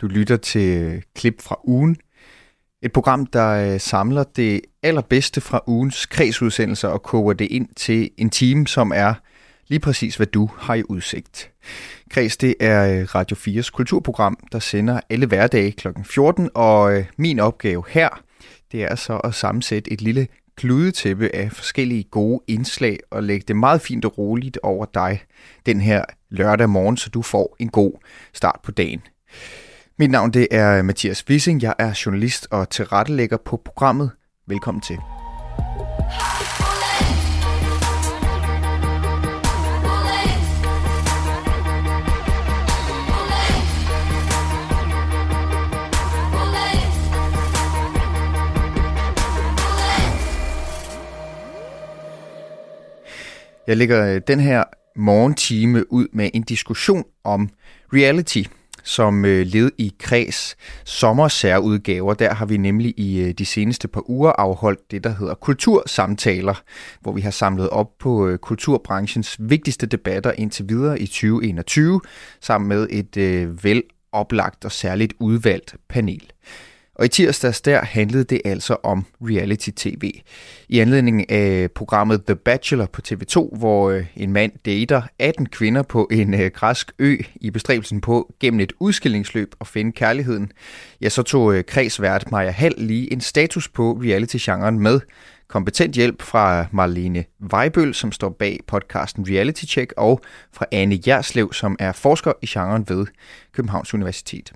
Du lytter til klip fra ugen. Et program, der øh, samler det allerbedste fra ugens kredsudsendelser og koger det ind til en time, som er lige præcis, hvad du har i udsigt. Kreds, det er øh, Radio 4's kulturprogram, der sender alle hverdage kl. 14, og øh, min opgave her, det er så at sammensætte et lille kludetæppe af forskellige gode indslag og lægge det meget fint og roligt over dig den her lørdag morgen, så du får en god start på dagen. Mit navn det er øh, Mathias Wissing. Jeg er journalist og tilrettelægger på programmet. Velkommen til. Jeg lægger øh, den her morgentime ud med en diskussion om reality som øh, led i Kreds sommersærudgaver. Der har vi nemlig i øh, de seneste par uger afholdt det, der hedder kultursamtaler, hvor vi har samlet op på øh, kulturbranchens vigtigste debatter indtil videre i 2021, sammen med et øh, vel oplagt og særligt udvalgt panel. Og i tirsdags der handlede det altså om reality-tv. I anledning af programmet The Bachelor på TV2, hvor øh, en mand dater 18 kvinder på en øh, græsk ø i bestræbelsen på gennem et udskillingsløb at finde kærligheden, ja, så tog øh, kredsvært Maja Hall lige en status på reality-genren med kompetent hjælp fra Marlene Vejbøl, som står bag podcasten Reality Check, og fra Anne Jerslev, som er forsker i genren ved Københavns Universitet.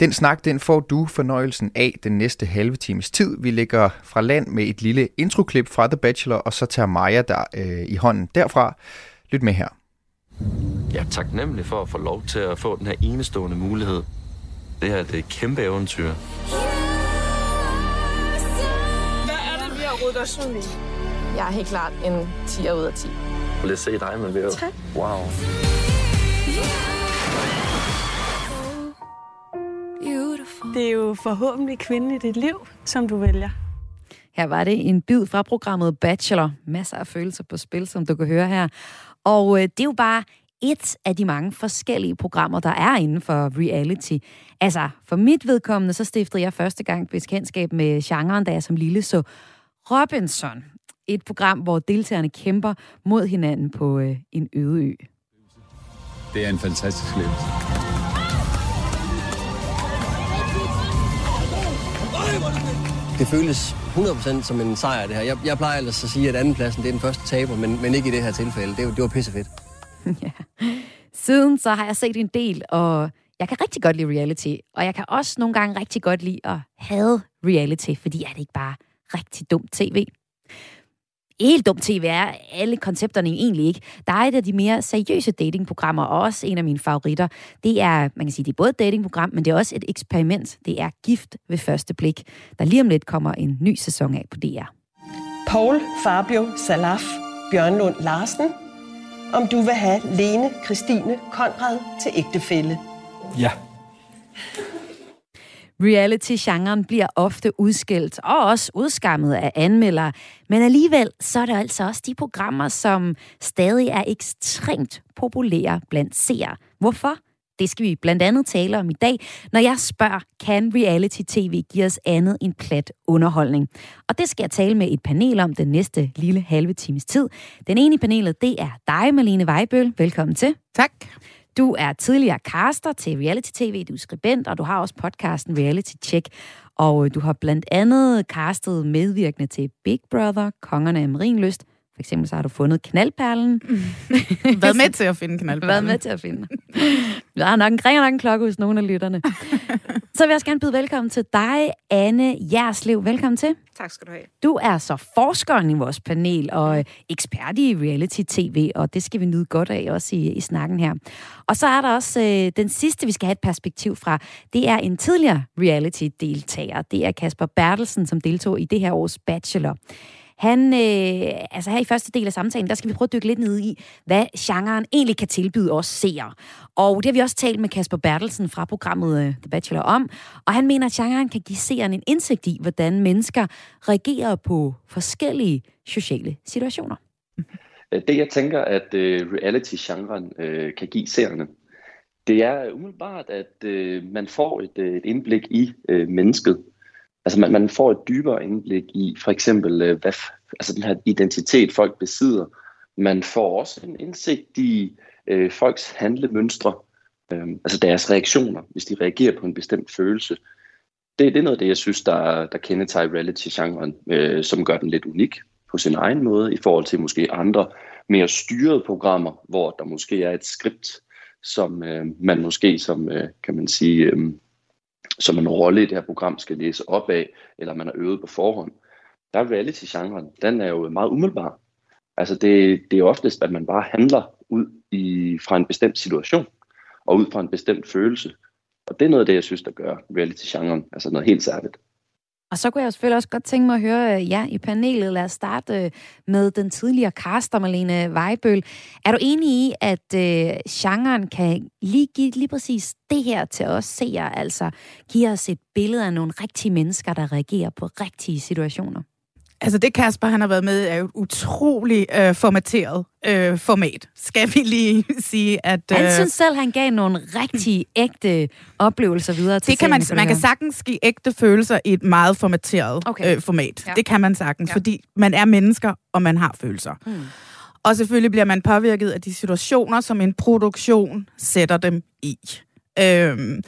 Den snak, den får du fornøjelsen af den næste halve times tid. Vi ligger fra land med et lille introklip fra The Bachelor, og så tager Maja der øh, i hånden derfra. Lyt med her. Jeg er taknemmelig for at få lov til at få den her enestående mulighed. Det her det er et kæmpe eventyr. Hvad er det, vi har rodet os ud i? Jeg er helt klart en 10 ud af 10. Lad os se dig med ved. Tak. Wow. Det er jo forhåbentlig kvinden i dit liv, som du vælger. Her var det en bid fra programmet Bachelor. Masser af følelser på spil, som du kan høre her. Og øh, det er jo bare et af de mange forskellige programmer, der er inden for reality. Altså, for mit vedkommende, så stiftede jeg første gang bekendtskab med genren, da jeg som lille så Robinson. Et program, hvor deltagerne kæmper mod hinanden på øh, en øde ø. Det er en fantastisk levelse. Det føles 100% som en sejr, det her. Jeg, jeg plejer ellers at sige, at andenpladsen det er den første taber, men, men ikke i det her tilfælde. Det, det var pissefedt. ja. Siden så har jeg set en del, og jeg kan rigtig godt lide reality. Og jeg kan også nogle gange rigtig godt lide at have reality, fordi er det ikke bare rigtig dumt tv helt dumt tv er alle koncepterne egentlig ikke. Der er et af de mere seriøse datingprogrammer, og også en af mine favoritter. Det er, man kan sige, det er både et datingprogram, men det er også et eksperiment. Det er Gift ved første blik, der lige om lidt kommer en ny sæson af på DR. Paul Fabio Salaf Bjørnlund Larsen, om du vil have Lene Christine Konrad til ægtefælle. Ja. Reality-genren bliver ofte udskilt og også udskammet af anmeldere, men alligevel så er det altså også de programmer, som stadig er ekstremt populære blandt seere. Hvorfor? Det skal vi blandt andet tale om i dag, når jeg spørger, kan reality-tv give os andet end plat underholdning? Og det skal jeg tale med et panel om den næste lille halve times tid. Den ene i panelet, det er dig, Malene Vejbøl. Velkommen til. Tak. Du er tidligere caster til reality-tv, du er skribent, og du har også podcasten Reality Check. Og øh, du har blandt andet castet medvirkende til Big Brother, Kongerne af Marienlyst. For eksempel så har du fundet knaldperlen. Været med til at finde knaldperlen. Været med til at finde. Der er nok en, ringer nok en klokke hos nogle af lytterne. Så vil jeg også gerne byde velkommen til dig, Anne Jerslev. Velkommen til. Tak skal du have. Du er så forskeren i vores panel og ekspert i reality-tv, og det skal vi nyde godt af også i, i snakken her. Og så er der også øh, den sidste, vi skal have et perspektiv fra. Det er en tidligere reality-deltager. Det er Kasper Bertelsen, som deltog i det her års Bachelor. Han, øh, altså her i første del af samtalen, der skal vi prøve at dykke lidt ned i, hvad genren egentlig kan tilbyde os seere. Og det har vi også talt med Kasper Bertelsen fra programmet øh, The Bachelor om. Og han mener, at genren kan give seeren en indsigt i, hvordan mennesker reagerer på forskellige sociale situationer. Øh, det jeg tænker, at uh, reality-genren uh, kan give seerne, Det er umiddelbart, at øh, man får et, et indblik i øh, mennesket. Altså man, man får et dybere indblik i for eksempel, øh, hvad, altså den her identitet, folk besidder. Man får også en indsigt i øh, folks handlemønstre, øh, altså deres reaktioner, hvis de reagerer på en bestemt følelse. Det, det er noget af det, jeg synes, der, der kendetegner reality-genren, øh, som gør den lidt unik på sin egen måde, i forhold til måske andre mere styrede programmer, hvor der måske er et skript, som øh, man måske som, øh, kan man sige, øh, som en rolle i det her program skal læse op af, eller man har øvet på forhånd. Der er reality-genren, den er jo meget umiddelbar. Altså det, det er oftest, at man bare handler ud i, fra en bestemt situation, og ud fra en bestemt følelse. Og det er noget af det, jeg synes, der gør reality-genren altså noget helt særligt. Og så kunne jeg selvfølgelig også godt tænke mig at høre øh, ja, i panelet. Lad os starte øh, med den tidligere kaster, Malene Vejbøl. Er du enig i, at øh, genren kan lige give lige præcis det her til os seere, altså give os et billede af nogle rigtige mennesker, der reagerer på rigtige situationer? Altså det Kasper, han har været med, er jo et utroligt øh, formateret øh, format. Skal vi lige sige, at... Øh, han synes selv, han gav nogle rigtig ægte oplevelser videre til det kan man, man kan sagtens give ægte følelser i et meget formateret okay. øh, format. Ja. Det kan man sagtens, ja. fordi man er mennesker, og man har følelser. Hmm. Og selvfølgelig bliver man påvirket af de situationer, som en produktion sætter dem i. Øhm,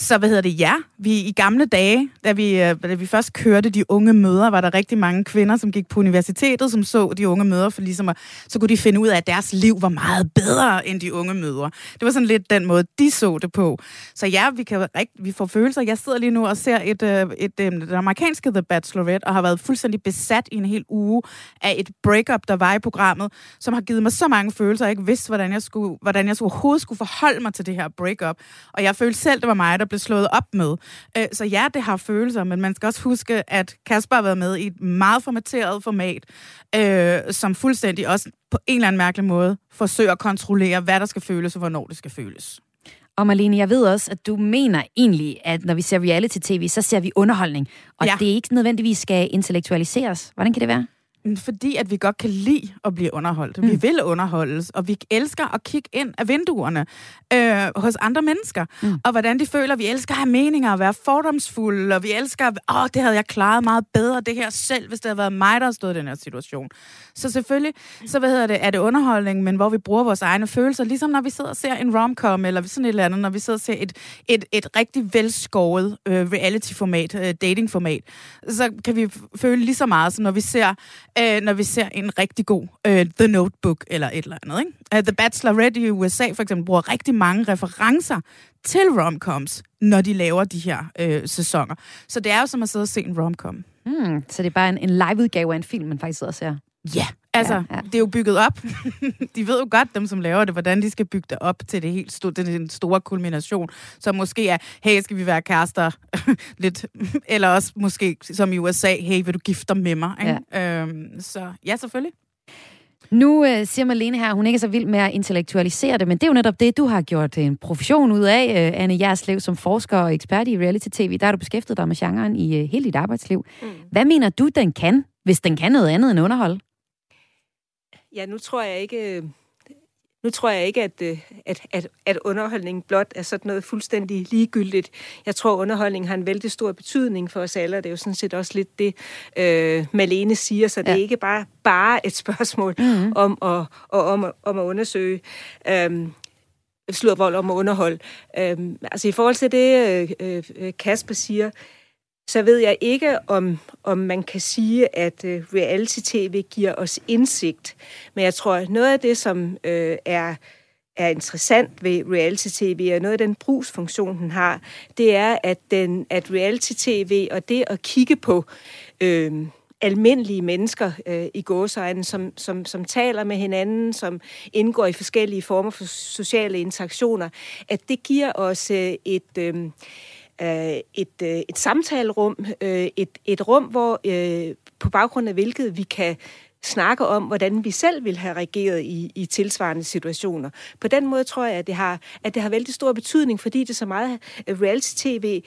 så hvad hedder det? Ja, vi i gamle dage, da vi, øh, da vi først kørte de unge møder, var der rigtig mange kvinder, som gik på universitetet, som så de unge møder, for ligesom at, så kunne de finde ud af, at deres liv var meget bedre end de unge møder. Det var sådan lidt den måde, de så det på. Så ja, vi, kan, vi får følelser. Jeg sidder lige nu og ser et, et, et, et, øh, amerikanske The Bachelorette, og har været fuldstændig besat i en hel uge af et breakup, der var i programmet, som har givet mig så mange følelser, jeg ikke vidste, hvordan jeg, skulle, hvordan jeg overhovedet skulle forholde mig til det her breakup. Og jeg følte selv, det var mig, der blev slået op med. Øh, så ja, det har følelser, men man skal også huske, at Kasper har været med i et meget formateret format, øh, som fuldstændig også på en eller anden mærkelig måde forsøger at kontrollere, hvad der skal føles og hvornår det skal føles. Og Marlene, jeg ved også, at du mener egentlig, at når vi ser reality-tv, så ser vi underholdning, og ja. det ikke nødvendigvis skal intellektualiseres. Hvordan kan det være? Fordi at vi godt kan lide at blive underholdt. Mm. Vi vil underholdes, og vi elsker at kigge ind af vinduerne øh, hos andre mennesker. Mm. Og hvordan de føler, vi elsker at have meninger, at være fordomsfulde, og vi elsker, åh, det havde jeg klaret meget bedre, det her selv, hvis det havde været mig, der stod i den her situation. Så selvfølgelig, så hvad hedder det, er det underholdning, men hvor vi bruger vores egne følelser, ligesom når vi sidder og ser en romcom, eller sådan et eller andet, når vi sidder og ser et, et, et rigtig velskåret øh, reality-format, øh, dating-format, så kan vi føle lige så meget, som når vi ser øh, når vi ser en rigtig god øh, The Notebook eller et eller andet. Ikke? Uh, The Bachelorette i USA for eksempel bruger rigtig mange referencer til romcoms, når de laver de her øh, sæsoner. Så det er jo som at sidde og se en romcom. Mm, så det er bare en, en liveudgave af en film, man faktisk sidder og ser? Ja, altså, ja, ja. det er jo bygget op. de ved jo godt, dem som laver det, hvordan de skal bygge det op til det helt store, den store kulmination. Så måske er, hey, skal vi være kærester? Lidt. Eller også måske, som i USA, hey, vil du gifte dig med mig? Ikke? Ja. Øhm, så ja, selvfølgelig. Nu øh, siger Malene her, at hun ikke er så vild med at intellektualisere det, men det er jo netop det, du har gjort en profession ud af, øh, Anne Jerslev, som forsker og ekspert i reality-tv. Der har du beskæftiget dig med genren i øh, hele dit arbejdsliv. Mm. Hvad mener du, den kan, hvis den kan noget andet end underhold? Ja, nu tror jeg ikke, nu tror jeg ikke, at, at, at, at underholdning blot er sådan noget fuldstændig ligegyldigt. Jeg tror, underholdning har en vældig stor betydning for os alle, og det er jo sådan set også lidt det, øh, Malene siger, så det ja. er ikke bare, bare et spørgsmål mm-hmm. om, at, og, om, om at undersøge. Øh, slået vold om at underholde. Øhm, altså i forhold til det, øh, øh, Kasper siger, så ved jeg ikke, om, om man kan sige, at øh, reality-tv giver os indsigt. Men jeg tror, at noget af det, som øh, er er interessant ved reality-tv, og noget af den brugsfunktion, den har, det er, at, den, at reality-tv og det at kigge på øh, almindelige mennesker øh, i gåsøjne, som, som, som taler med hinanden, som indgår i forskellige former for sociale interaktioner, at det giver os øh, et... Øh, øh, et, øh, et samtalerum, øh, et, et rum, hvor øh, på baggrund af hvilket vi kan snakke om, hvordan vi selv vil have reageret i, i tilsvarende situationer. På den måde tror jeg, at det har, at det har vældig stor betydning, fordi det så meget øh, reality-tv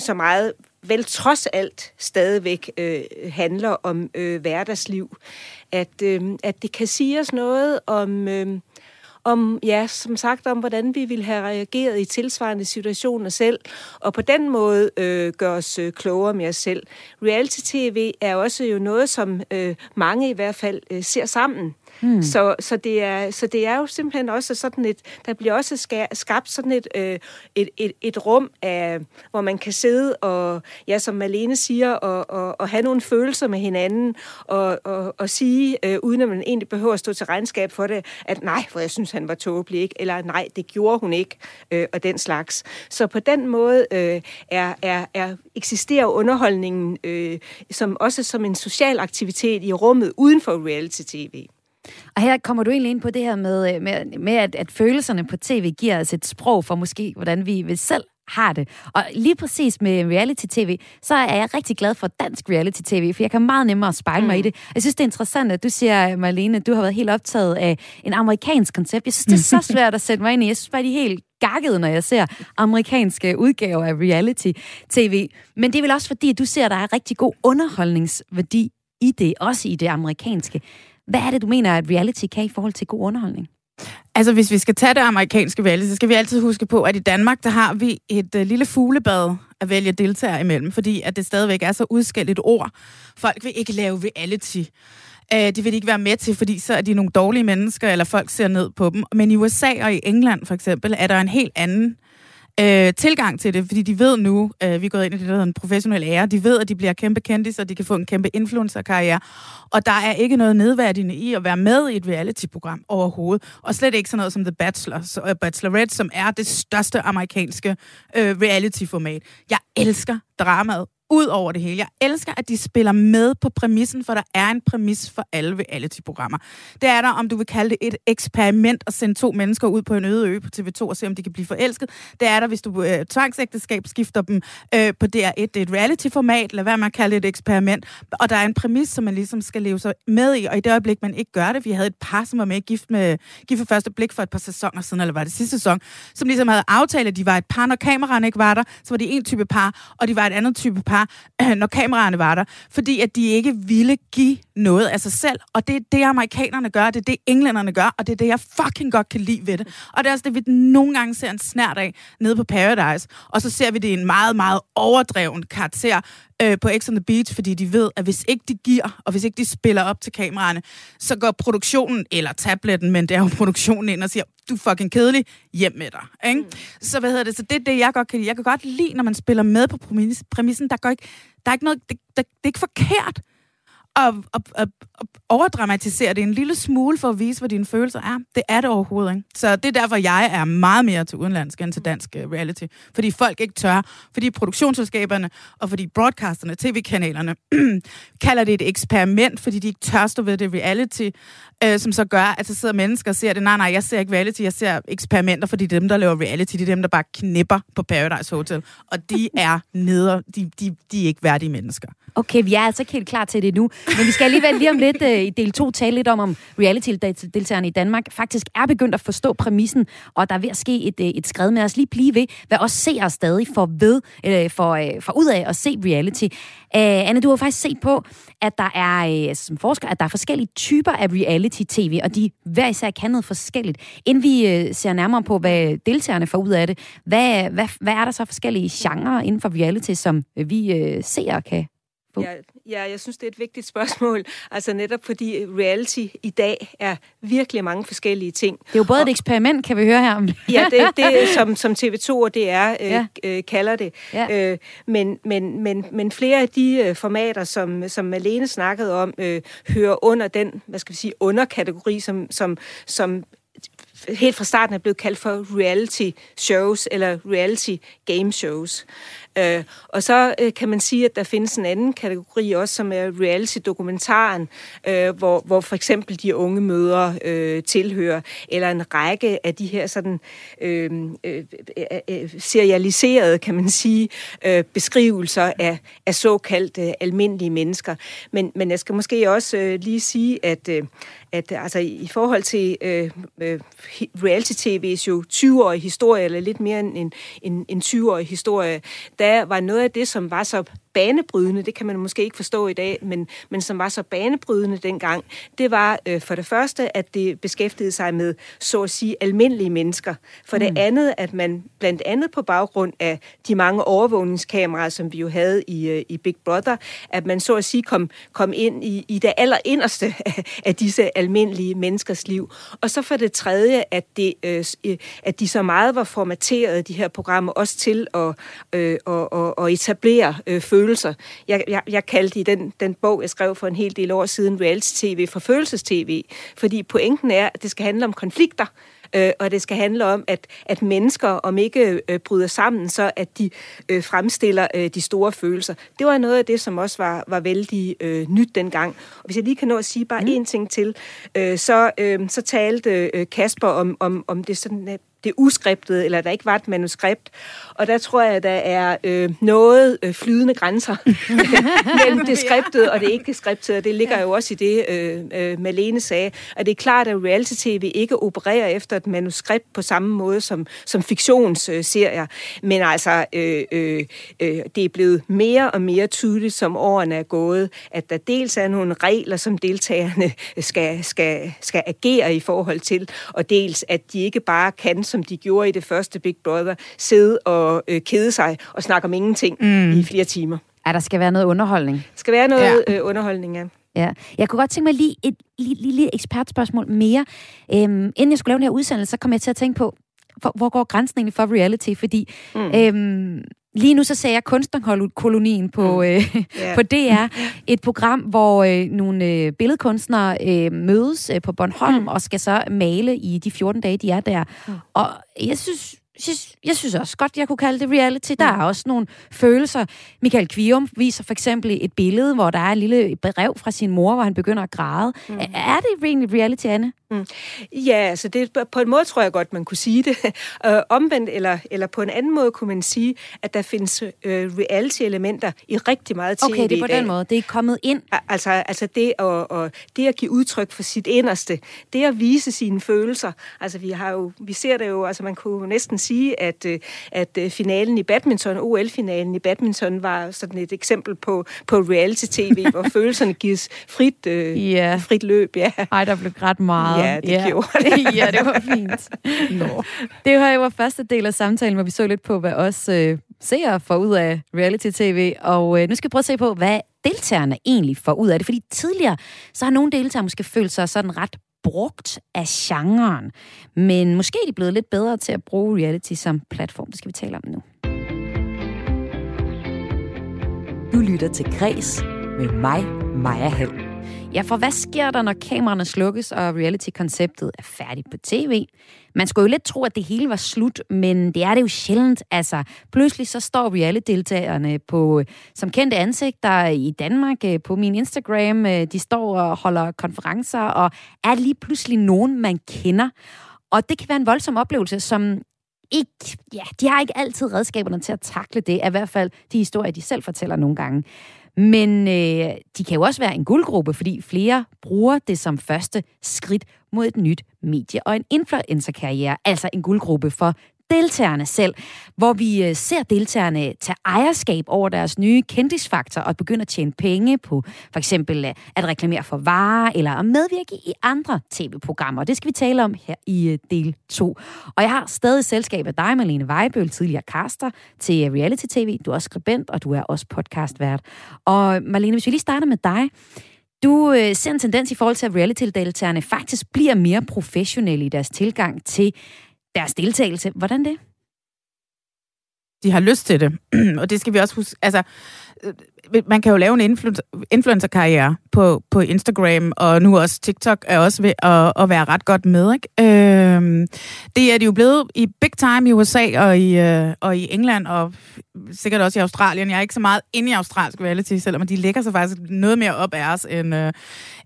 så meget vel trods alt stadigvæk øh, handler om øh, hverdagsliv. At, øh, at det kan sige os noget om, øh, om, ja, som sagt, om hvordan vi ville have reageret i tilsvarende situationer selv, og på den måde øh, gøre os øh, klogere med os selv. Reality-tv er også jo noget, som øh, mange i hvert fald øh, ser sammen. Mm. Så, så, det er, så det er jo simpelthen også sådan et, der bliver også skabt sådan et, øh, et, et, et rum, af, hvor man kan sidde og, ja, som Malene siger, og, og, og have nogle følelser med hinanden, og, og, og sige, øh, uden at man egentlig behøver at stå til regnskab for det, at nej, for jeg synes, han var tåbelig, ikke? eller nej, det gjorde hun ikke, øh, og den slags. Så på den måde øh, er, er, er eksisterer underholdningen øh, som også som en social aktivitet i rummet uden for reality-tv. Og her kommer du egentlig ind på det her med, øh, med, med at, at følelserne på tv giver os et sprog for måske, hvordan vi, selv har det. Og lige præcis med reality-tv, så er jeg rigtig glad for dansk reality-tv, for jeg kan meget nemmere spejle mm. mig i mm. det. Jeg synes, det er interessant, at du siger, Marlene, du har været helt optaget af en amerikansk koncept. Jeg synes, det er så svært at sætte mig ind i. Jeg synes bare, de er helt gakket, når jeg ser amerikanske udgaver af reality-tv. Men det er vel også fordi, at du ser, at der er rigtig god underholdningsværdi i det, også i det amerikanske. Hvad er det, du mener, at reality kan i forhold til god underholdning? Altså, hvis vi skal tage det amerikanske valg, så skal vi altid huske på, at i Danmark, der har vi et uh, lille fuglebad at vælge deltagere imellem, fordi at det stadigvæk er så udskældt ord. Folk vil ikke lave reality. Uh, de vil ikke være med til, fordi så er de nogle dårlige mennesker, eller folk ser ned på dem. Men i USA og i England for eksempel, er der en helt anden øh, tilgang til det, fordi de ved nu, øh, vi er gået ind i det, der hedder en professionel ære, de ved, at de bliver kæmpe kendte, så de kan få en kæmpe influencer-karriere, og der er ikke noget nedværdigende i at være med i et reality-program overhovedet, og slet ikke sådan noget som The Bachelor, så, uh, Bachelorette, som er det største amerikanske øh, reality-format. Jeg elsker dramaet ud over det hele. Jeg elsker, at de spiller med på præmissen, for der er en præmis for alle reality-programmer. Det er der, om du vil kalde det et eksperiment at sende to mennesker ud på en øde ø på TV2 og se, om de kan blive forelsket. Det er der, hvis du øh, tvangsægteskab skifter dem øh, på DR1. Det er et reality-format, lad være med at kalde det et eksperiment. Og der er en præmis, som man ligesom skal leve sig med i, og i det øjeblik, man ikke gør det. Vi havde et par, som var med gift med gift for første blik for et par sæsoner siden, eller var det sidste sæson, som ligesom havde aftalt, at de var et par, når kameraerne ikke var der, så var de en type par, og de var et andet type par, par, når kameraerne var der, fordi at de ikke ville give noget af sig selv. Og det er det, amerikanerne gør, det er det, englænderne gør, og det er det, jeg fucking godt kan lide ved det. Og det er også det, vi nogle gange ser en snært af nede på Paradise, og så ser vi det i en meget, meget overdreven karakter øh, på X on the Beach, fordi de ved, at hvis ikke de giver, og hvis ikke de spiller op til kameraerne, så går produktionen, eller tabletten, men det er jo produktionen ind og siger, du er fucking kedelig, hjem med dig. Ikke? Mm. Så hvad hedder det? Så det er det, jeg godt kan lide. Jeg kan godt lide, når man spiller med på præmissen. Der, går ikke, der er ikke noget, det, der, det er ikke forkert at, at, at, at overdramatisere det en lille smule for at vise, hvad dine følelser er. Det er det overhovedet ikke. Så det er derfor, jeg er meget mere til udenlandsk end til dansk uh, reality. Fordi folk ikke tør. Fordi produktionsselskaberne og fordi broadcasterne, tv-kanalerne, kalder det et eksperiment, fordi de ikke tør stå ved det reality, uh, som så gør, at så sidder mennesker og ser det. Nej, nej, jeg ser ikke reality, jeg ser eksperimenter, fordi dem, der laver reality, det er dem, der bare knipper på Paradise Hotel. Og de er neder, de, de, de er ikke værdige mennesker. Okay, vi er altså ikke helt klar til det nu. Men vi skal alligevel lige om lidt uh, i del 2 tale lidt om, om reality-deltagerne i Danmark faktisk er begyndt at forstå præmissen, og der er ved at ske et, øh, et skred med os lige blive ved, hvad os seere stadig får ved, øh, for, øh, for ud af at se reality. Øh, Anne, du har faktisk set på, at der er, øh, som forsker, at der er forskellige typer af reality-tv, og de hver især kan noget forskelligt. Inden vi øh, ser nærmere på, hvad deltagerne får ud af det, hvad, hvad, hvad er der så forskellige genrer inden for reality, som vi øh, seere kan på? Ja, ja, jeg synes, det er et vigtigt spørgsmål. Altså netop fordi reality i dag er virkelig mange forskellige ting. Det er jo både og, et eksperiment, kan vi høre her om. ja, det, det som, som TV2 og DR øh, ja. øh, kalder det. Ja. Øh, men, men, men, men flere af de øh, formater, som, som Malene snakkede om, øh, hører under den, hvad skal vi sige, underkategori, som, som, som helt fra starten er blevet kaldt for reality shows eller reality game shows. Øh, og så øh, kan man sige, at der findes en anden kategori også, som er reality-dokumentaren, øh, hvor, hvor for eksempel de unge møder øh, tilhører, eller en række af de her sådan øh, øh, øh, øh serialiserede, kan man sige, øh, beskrivelser af, af såkaldte øh, almindelige mennesker. Men, men jeg skal måske også øh, lige sige, at, øh, at øh, altså, i forhold til øh, øh, reality-tv's jo 20-årige historie, eller lidt mere end en, en, en 20-årig historie, der var noget af det, som var så banebrydende, det kan man måske ikke forstå i dag, men, men som var så banebrydende dengang, det var øh, for det første, at det beskæftigede sig med, så at sige, almindelige mennesker. For mm. det andet, at man blandt andet på baggrund af de mange overvågningskameraer, som vi jo havde i, øh, i Big Brother, at man så at sige kom, kom ind i, i det allerinderste af, af disse almindelige menneskers liv. Og så for det tredje, at, det, øh, øh at de så meget var formateret, de her programmer, også til at, øh, at, at, at etablere øh, følelser. Jeg, jeg, jeg kaldte i den, den bog, jeg skrev for en hel del år siden, reality-tv for følelses-tv, fordi pointen er, at det skal handle om konflikter, øh, og det skal handle om, at, at mennesker, om ikke øh, bryder sammen, så at de øh, fremstiller øh, de store følelser. Det var noget af det, som også var, var vældig øh, nyt dengang. Og hvis jeg lige kan nå at sige bare mm. én ting til, øh, så, øh, så talte øh, Kasper om, om, om det sådan det uskriptede, eller der ikke var et manuskript. Og der tror jeg, der er øh, noget øh, flydende grænser mellem det skriptede og det ikke skriptede. Det ligger jo også i det, øh, øh, Malene sagde. Og det er klart, at reality-tv ikke opererer efter et manuskript på samme måde som, som fiktionsserier. Men altså, øh, øh, øh, det er blevet mere og mere tydeligt, som årene er gået, at der dels er nogle regler, som deltagerne skal, skal, skal agere i forhold til, og dels at de ikke bare kan som de gjorde i det første Big Brother, sidde og øh, kede sig og snakke om ingenting mm. i flere timer. Ja, der skal være noget underholdning. Der skal være noget ja. øh, underholdning, ja. Ja. Jeg kunne godt tænke mig lige et lille, ekspertspørgsmål mere. Øhm, inden jeg skulle lave den her udsendelse, så kom jeg til at tænke på, hvor, hvor går grænsen egentlig for reality? Fordi mm. øhm, Lige nu så ser jeg Kunstnerkolonien på, mm. øh, yeah. på DR. Et program, hvor øh, nogle øh, billedkunstnere øh, mødes øh, på Bornholm mm. og skal så male i de 14 dage, de er der. Mm. Og jeg synes, synes, jeg synes også godt, jeg kunne kalde det reality. Der er også nogle følelser. Michael Kvium viser for eksempel et billede, hvor der er et lille brev fra sin mor, hvor han begynder at græde. Mm. Er det egentlig reality, Anne? Mm. Ja, altså det, på en måde tror jeg godt, man kunne sige det. uh, omvendt, eller, eller på en anden måde kunne man sige, at der findes uh, reality-elementer i rigtig meget tv Okay, det er på den måde. Det er kommet ind. Altså, altså det, at, og, det at give udtryk for sit inderste, det at vise sine følelser. Altså vi har jo, vi ser det jo, altså man kunne næsten sige, at, øh, at finalen i badminton, OL-finalen i badminton, var sådan et eksempel på, på reality-tv, hvor følelserne gives frit, uh, yeah. frit løb. Ja. Ej, der blev ret meget. Ja, det ja. gjorde det. ja, det var fint. Nå. Det var jo første del af samtalen, hvor vi så lidt på, hvad os øh, seere får ud af reality-tv. Og øh, nu skal vi prøve at se på, hvad deltagerne egentlig får ud af det. Fordi tidligere, så har nogle deltagere måske følt sig sådan ret brugt af genren. Men måske er de blevet lidt bedre til at bruge reality som platform. Det skal vi tale om nu. Du lytter til Græs med mig, Maja Hall. Ja, for hvad sker der, når kameraerne slukkes, og reality-konceptet er færdigt på tv? Man skulle jo lidt tro, at det hele var slut, men det er det jo sjældent. Altså, pludselig så står reality-deltagerne på, som kendte ansigter i Danmark øh, på min Instagram. Øh, de står og holder konferencer, og er lige pludselig nogen, man kender. Og det kan være en voldsom oplevelse, som ikke, ja, de har ikke altid redskaberne til at takle det, er i hvert fald de historier, de selv fortæller nogle gange. Men øh, de kan jo også være en guldgruppe, fordi flere bruger det som første skridt mod et nyt medie- og en influencerkarriere, altså en guldgruppe for deltagerne selv, hvor vi øh, ser deltagerne tage ejerskab over deres nye kendisfaktor og begynde at tjene penge på for eksempel øh, at reklamere for varer eller at medvirke i andre tv-programmer. Det skal vi tale om her i øh, del 2. Og jeg har stadig selskab af dig, Malene Vejbøl, tidligere caster til Reality TV. Du er også skribent, og du er også podcastvært. Og Malene, hvis vi lige starter med dig, du øh, ser en tendens i forhold til, at reality-deltagerne faktisk bliver mere professionelle i deres tilgang til deres deltagelse. Hvordan det? De har lyst til det, og det skal vi også huske. Altså, øh, man kan jo lave en influencer-karriere på, på Instagram, og nu også TikTok er også ved at, at være ret godt med. Ikke? Øhm, det er de jo blevet i big time i USA og i, øh, og i England, og sikkert også i Australien. Jeg er ikke så meget inde i australsk reality, selvom de lægger sig faktisk noget mere op af os, end, øh,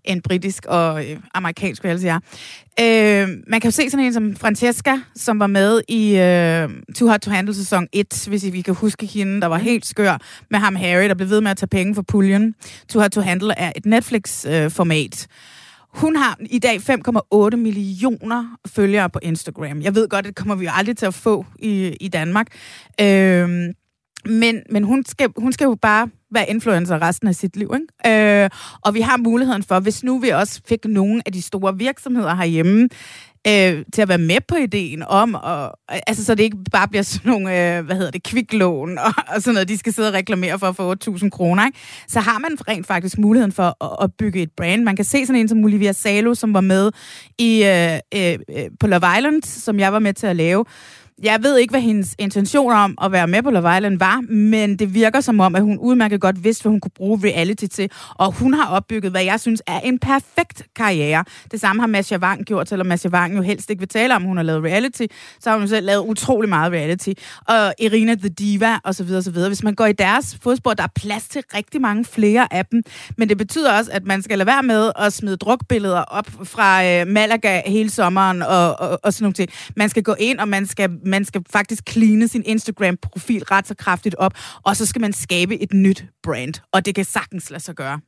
end britisk og øh, amerikansk reality er. Øh, man kan jo se sådan en som Francesca, som var med i øh, Too Hot to Handle sæson 1, hvis I vi kan huske hende, der var helt skør med ham Harry, der blev ved med at tage penge for puljen. Too Hot to Handle er et Netflix-format. Øh, hun har i dag 5,8 millioner følgere på Instagram. Jeg ved godt, det kommer vi jo aldrig til at få i, i Danmark. Øh, men, men hun, skal, hun skal jo bare være influencer resten af sit liv. Ikke? Øh, og vi har muligheden for, hvis nu vi også fik nogle af de store virksomheder herhjemme, øh, til at være med på ideen om, og, altså, så det ikke bare bliver sådan nogle, øh, hvad hedder det, kviklån og, og sådan noget, de skal sidde og reklamere for at få 8.000 kroner, ikke? så har man rent faktisk muligheden for at, at bygge et brand. Man kan se sådan en som Olivia Salo, som var med i øh, øh, øh på Love Island, som jeg var med til at lave, jeg ved ikke, hvad hendes intention om at være med på Love Island var, men det virker som om, at hun udmærket godt vidste, hvad hun kunne bruge reality til. Og hun har opbygget, hvad jeg synes er en perfekt karriere. Det samme har Masha Wang gjort, selvom Masha Wang jo helst ikke vil tale om, at hun har lavet reality. Så har hun selv lavet utrolig meget reality. Og Irina The Diva osv. osv. Hvis man går i deres fodspor, der er plads til rigtig mange flere af dem. Men det betyder også, at man skal lade være med at smide drukbilleder op fra øh, Malaga hele sommeren og, og, og sådan nogle ting. Man skal gå ind, og man skal man skal faktisk kline sin Instagram-profil ret så kraftigt op, og så skal man skabe et nyt brand, og det kan sagtens lade sig gøre.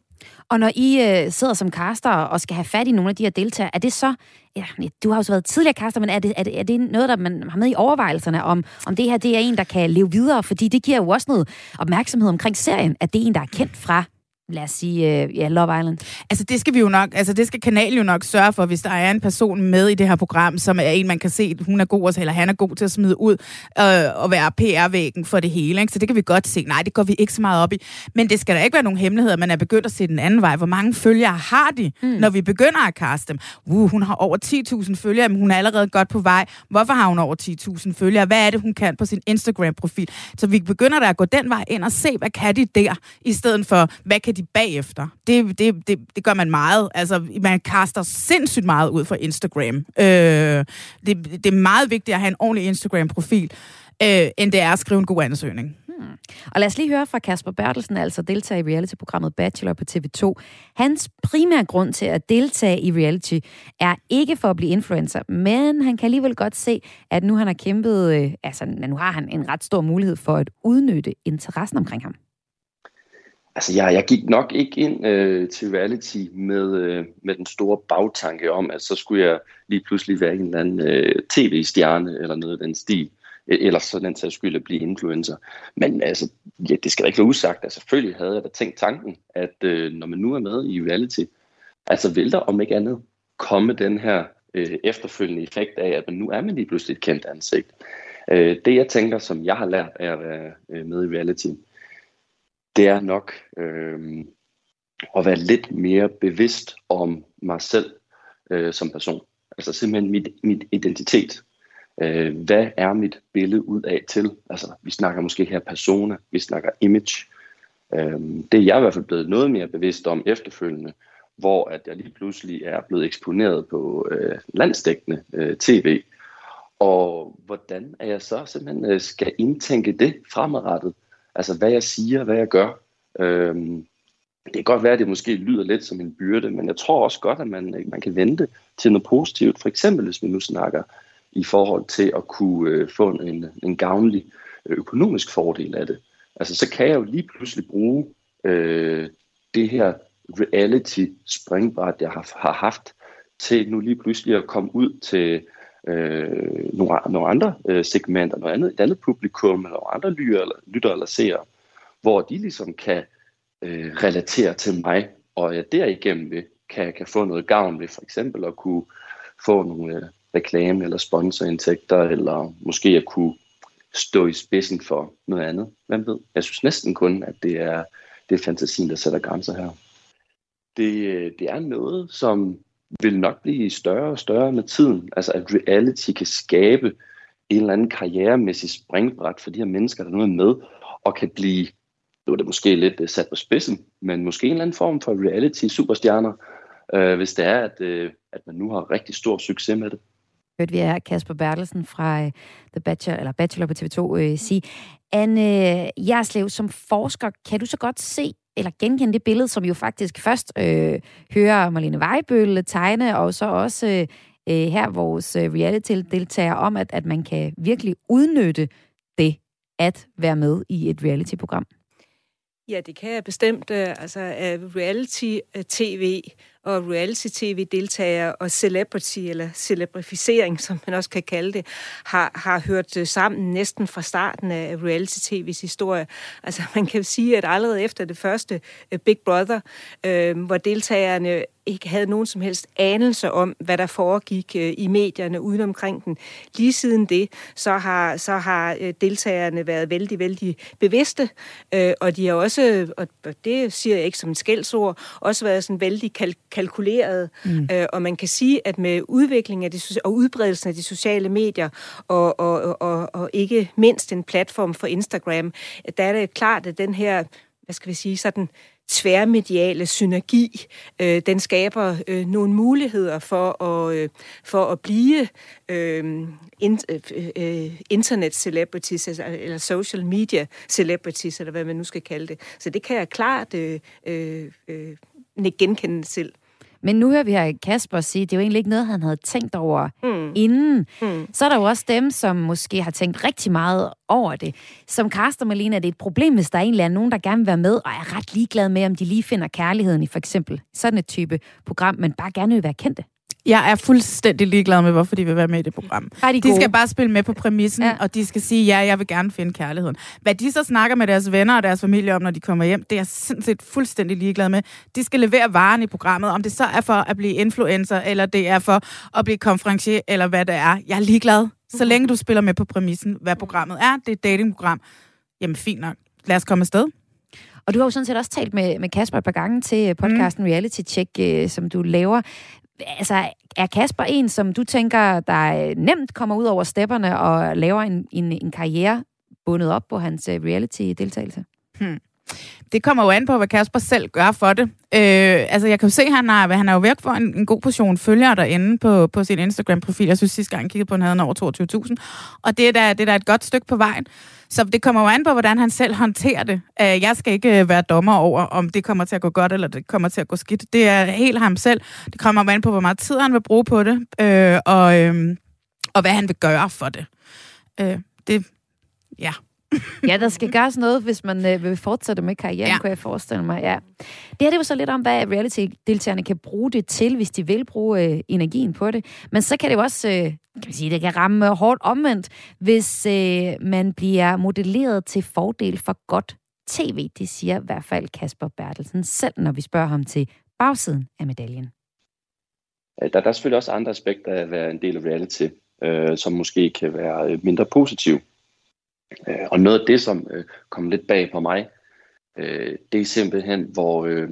Og når I øh, sidder som caster og skal have fat i nogle af de her deltagere, er det så, ja, du har jo så været tidligere caster, men er det, er det, er det noget, der man har med i overvejelserne om, om det her det er en, der kan leve videre? Fordi det giver jo også noget opmærksomhed omkring serien, at det er en, der er kendt fra lad os sige, uh, ja, Love Island? Altså det skal vi jo nok, altså det skal kanalen jo nok sørge for, hvis der er en person med i det her program, som er en, man kan se, hun er god, eller han er god til at smide ud øh, og være PR-væggen for det hele. Ikke? Så det kan vi godt se. Nej, det går vi ikke så meget op i. Men det skal da ikke være nogen hemmelighed, at man er begyndt at se den anden vej. Hvor mange følgere har de, mm. når vi begynder at kaste dem? Uh, hun har over 10.000 følgere, men hun er allerede godt på vej. Hvorfor har hun over 10.000 følgere? Hvad er det, hun kan på sin Instagram-profil? Så vi begynder da at gå den vej ind og se, hvad kan de der, i stedet for, hvad kan de de bagefter. Det, det, det, det gør man meget. Altså, man kaster sindssygt meget ud for Instagram. Øh, det, det er meget vigtigt at have en ordentlig Instagram-profil, øh, end det er at skrive en god ansøgning. Hmm. Og lad os lige høre fra Kasper Bertelsen, altså deltager i reality-programmet Bachelor på TV2. Hans primære grund til at deltage i reality er ikke for at blive influencer, men han kan alligevel godt se, at nu han har kæmpet, øh, altså nu har han en ret stor mulighed for at udnytte interessen omkring ham. Altså, jeg, jeg gik nok ikke ind øh, til reality med, øh, med den store bagtanke om, at så skulle jeg lige pludselig være en eller anden øh, tv-stjerne eller noget af den stil. E, eller så den sags skyld at blive influencer. Men altså, ja, det skal da ikke være usagt. Altså, selvfølgelig havde jeg da tænkt tanken, at øh, når man nu er med i reality, altså vil der om ikke andet komme den her øh, efterfølgende effekt af, at man nu er man lige pludselig et kendt ansigt. Øh, det jeg tænker, som jeg har lært af at være øh, med i reality, det er nok øh, at være lidt mere bevidst om mig selv øh, som person. Altså simpelthen mit, mit identitet. Øh, hvad er mit billede ud af til? Altså, vi snakker måske her persona, vi snakker image. Øh, det er jeg i hvert fald blevet noget mere bevidst om efterfølgende, hvor at jeg lige pludselig er blevet eksponeret på øh, landsdækkende øh, tv. Og hvordan er jeg så simpelthen øh, skal indtænke det fremadrettet? Altså hvad jeg siger, hvad jeg gør. Øhm, det kan godt være, at det måske lyder lidt som en byrde, men jeg tror også godt, at man, man kan vente til noget positivt. For eksempel, hvis vi nu snakker i forhold til at kunne øh, få en, en gavnlig øh, økonomisk fordel af det. Altså, så kan jeg jo lige pludselig bruge øh, det her reality springbræt, jeg har, har haft, til nu lige pludselig at komme ud til øh, nogle, nogle andre øh, segmenter, noget andet, et andet publikum, eller andre lytter eller, lytter eller seere, hvor de ligesom kan øh, relatere til mig, og jeg derigennem vil, kan, kan få noget gavn ved for eksempel at kunne få nogle øh, reklame- eller sponsorindtægter, eller måske at kunne stå i spidsen for noget andet. Hvem ved? Jeg synes næsten kun, at det er, det er fantasien, der sætter grænser her. Det, øh, det er noget, som vil nok blive større og større med tiden. Altså at reality kan skabe en eller anden karrieremæssig springbræt for de her mennesker, der nu er med, og kan blive, nu er det måske lidt øh, sat på spidsen, men måske en eller anden form for reality-superstjerner, øh, hvis det er, at, øh, at man nu har rigtig stor succes med det. Hørte vi her Kasper Bertelsen fra øh, The Bachelor, eller Bachelor på TV2 øh, sige. Anne øh, Jerslev, som forsker, kan du så godt se eller genkende det billede, som jo faktisk først øh, hører Marlene Vejbøl tegne, og så også øh, øh, her vores øh, reality-deltager om, at, at man kan virkelig udnytte det at være med i et reality-program. Ja, det kan jeg bestemt. Altså, reality-tv og reality-tv-deltagere og celebrity, eller celebrificering, som man også kan kalde det, har, har hørt øh, sammen næsten fra starten af reality-tv's historie. Altså man kan sige, at allerede efter det første øh, Big Brother, øh, hvor deltagerne ikke havde nogen som helst anelse om, hvad der foregik øh, i medierne uden omkring den. Lige siden det, så har, så har øh, deltagerne været vældig, vældig bevidste, øh, og de har også, og det siger jeg ikke som en skældsord, også været sådan vældig kalk kalkuleret. Mm. og man kan sige, at med udviklingen af de, og udbredelsen af de sociale medier, og, og, og, og ikke mindst en platform for Instagram, der er det klart, at den her hvad skal vi sige, sådan tværmediale synergi, øh, den skaber øh, nogle muligheder for at, øh, for at blive øh, in, øh, øh, internet celebrities, altså, eller social media celebrities, eller hvad man nu skal kalde det. Så det kan jeg klart øh, øh, øh, genkende selv. Men nu hører vi her Kasper sige, at det er jo egentlig ikke noget, han havde tænkt over mm. inden. Mm. Så er der jo også dem, som måske har tænkt rigtig meget over det. Som Karsten Malene er det et problem, hvis der er en eller anden, nogen, der gerne vil være med, og er ret ligeglad med, om de lige finder kærligheden i for eksempel sådan et type program, men bare gerne vil være kendte. Jeg er fuldstændig ligeglad med, hvorfor de vil være med i det program. de, de skal bare spille med på præmissen, ja. og de skal sige, ja, jeg vil gerne finde kærligheden. Hvad de så snakker med deres venner og deres familie om, når de kommer hjem, det er jeg sindssygt fuldstændig ligeglad med. De skal levere varen i programmet, om det så er for at blive influencer, eller det er for at blive konferencier, eller hvad det er. Jeg er ligeglad. Så længe du spiller med på præmissen, hvad programmet er, det er et datingprogram, jamen fint nok. Lad os komme afsted. Og du har jo sådan set også talt med, med Kasper et par gange til podcasten mm. Reality Check, øh, som du laver altså, er Kasper en, som du tænker, der øh, nemt kommer ud over stepperne og laver en, en, en karriere bundet op på hans øh, reality-deltagelse? Hmm. Det kommer jo an på, hvad Kasper selv gør for det. Øh, altså, jeg kan jo se, at han har, han er jo væk for en, en god portion følgere derinde på, på sin Instagram-profil. Jeg synes, sidste gang jeg kiggede på, han havde over 22.000. Og det er, da, det er da et godt stykke på vejen. Så det kommer jo an på, hvordan han selv håndterer det. Øh, jeg skal ikke øh, være dommer over, om det kommer til at gå godt, eller det kommer til at gå skidt. Det er helt ham selv. Det kommer an på, hvor meget tid han vil bruge på det, øh, og, øh, og hvad han vil gøre for det. Øh, det, ja ja, der skal gøres noget, hvis man øh, vil fortsætte med karrieren, ja. kunne jeg forestille mig. Ja. Det her det var så lidt om, hvad reality-deltagerne kan bruge det til, hvis de vil bruge øh, energien på det. Men så kan det jo også, øh, kan man sige, det kan ramme hårdt omvendt, hvis øh, man bliver modelleret til fordel for godt tv. Det siger i hvert fald Kasper Bertelsen selv, når vi spørger ham til bagsiden af medaljen. Der, der er selvfølgelig også andre aspekter af at være en del af reality, øh, som måske kan være øh, mindre positive. Øh, og noget af det, som øh, kom lidt bag på mig, øh, det er simpelthen, hvor, øh,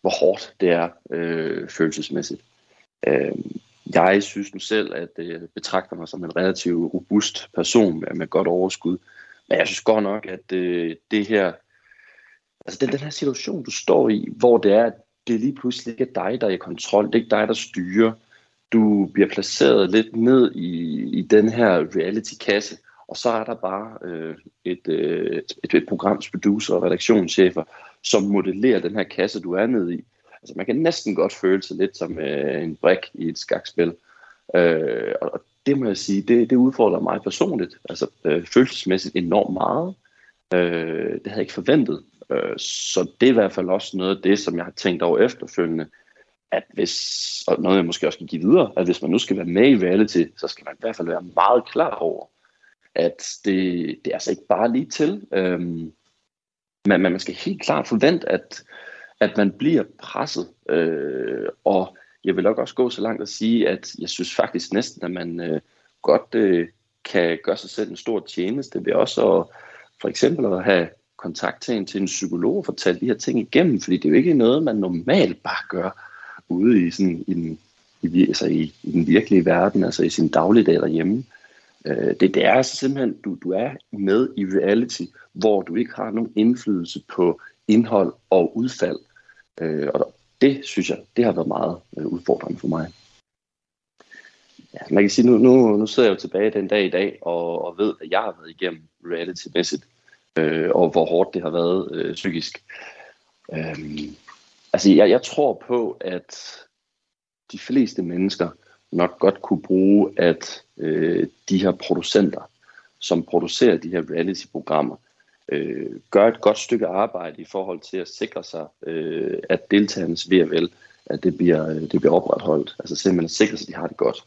hvor hårdt det er øh, følelsesmæssigt. Øh, jeg synes nu selv, at øh, jeg øh, betragter mig som en relativt robust person med, med godt overskud. Men jeg synes godt nok, at øh, det her, altså den, den her situation, du står i, hvor det er, at det lige pludselig ikke er dig, der er i kontrol, det er ikke dig, der styrer. Du bliver placeret lidt ned i, i den her reality-kasse, og så er der bare øh, et, øh, et, et programs producer og redaktionschefer, som modellerer den her kasse, du er nede i. Altså man kan næsten godt føle sig lidt som øh, en brik i et skakspil. Øh, og det må jeg sige, det, det udfordrer mig personligt, altså øh, følelsesmæssigt enormt meget. Øh, det havde jeg ikke forventet. Øh, så det er i hvert fald også noget af det, som jeg har tænkt over efterfølgende, at hvis, og noget jeg måske også kan give videre, at hvis man nu skal være med i reality, så skal man i hvert fald være meget klar over, at det, det er altså ikke bare lige til. Øhm, men man skal helt klart forvente, at, at man bliver presset. Øh, og jeg vil nok også gå så langt at sige, at jeg synes faktisk næsten, at man øh, godt øh, kan gøre sig selv en stor tjeneste ved også at, for eksempel at have kontakt til en, til en psykolog og fortælle de her ting igennem, fordi det er jo ikke noget, man normalt bare gør ude i, sådan, i, den, i, altså i, i den virkelige verden, altså i sin dagligdag derhjemme. Øh, det, det er altså simpelthen, du, du er med i reality, hvor du ikke har nogen indflydelse på indhold og udfald. Øh, og det synes jeg, det har været meget øh, udfordrende for mig. Ja, man kan sige, nu, nu, nu sidder jeg jo tilbage den dag i dag, og, og ved, at jeg har været igennem reality-mæssigt, øh, og hvor hårdt det har været øh, psykisk. Øh, altså, jeg, jeg tror på, at de fleste mennesker nok godt kunne bruge, at øh, de her producenter, som producerer de her reality-programmer, øh, gør et godt stykke arbejde i forhold til at sikre sig, øh, at deltagernes ved vel at det bliver, øh, det bliver opretholdt. Altså simpelthen sikre sig, at de har det godt.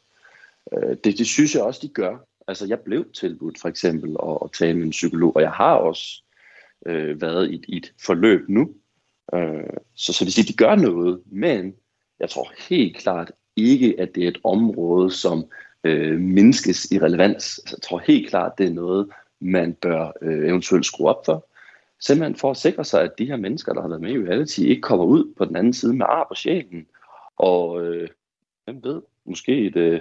Øh, det, det synes jeg også, de gør. Altså jeg blev tilbudt for eksempel at, at tale med en psykolog, og jeg har også øh, været i, i et forløb nu. Øh, så, så det siger, de gør noget, men jeg tror helt klart ikke, at det er et område, som øh, mindskes i relevans. Altså, jeg tror helt klart, det er noget, man bør øh, eventuelt skrue op for. Simpelthen for at sikre sig, at de her mennesker, der har været med i reality, ikke kommer ud på den anden side med ar på sjælen. Og øh, hvem ved, måske et, øh,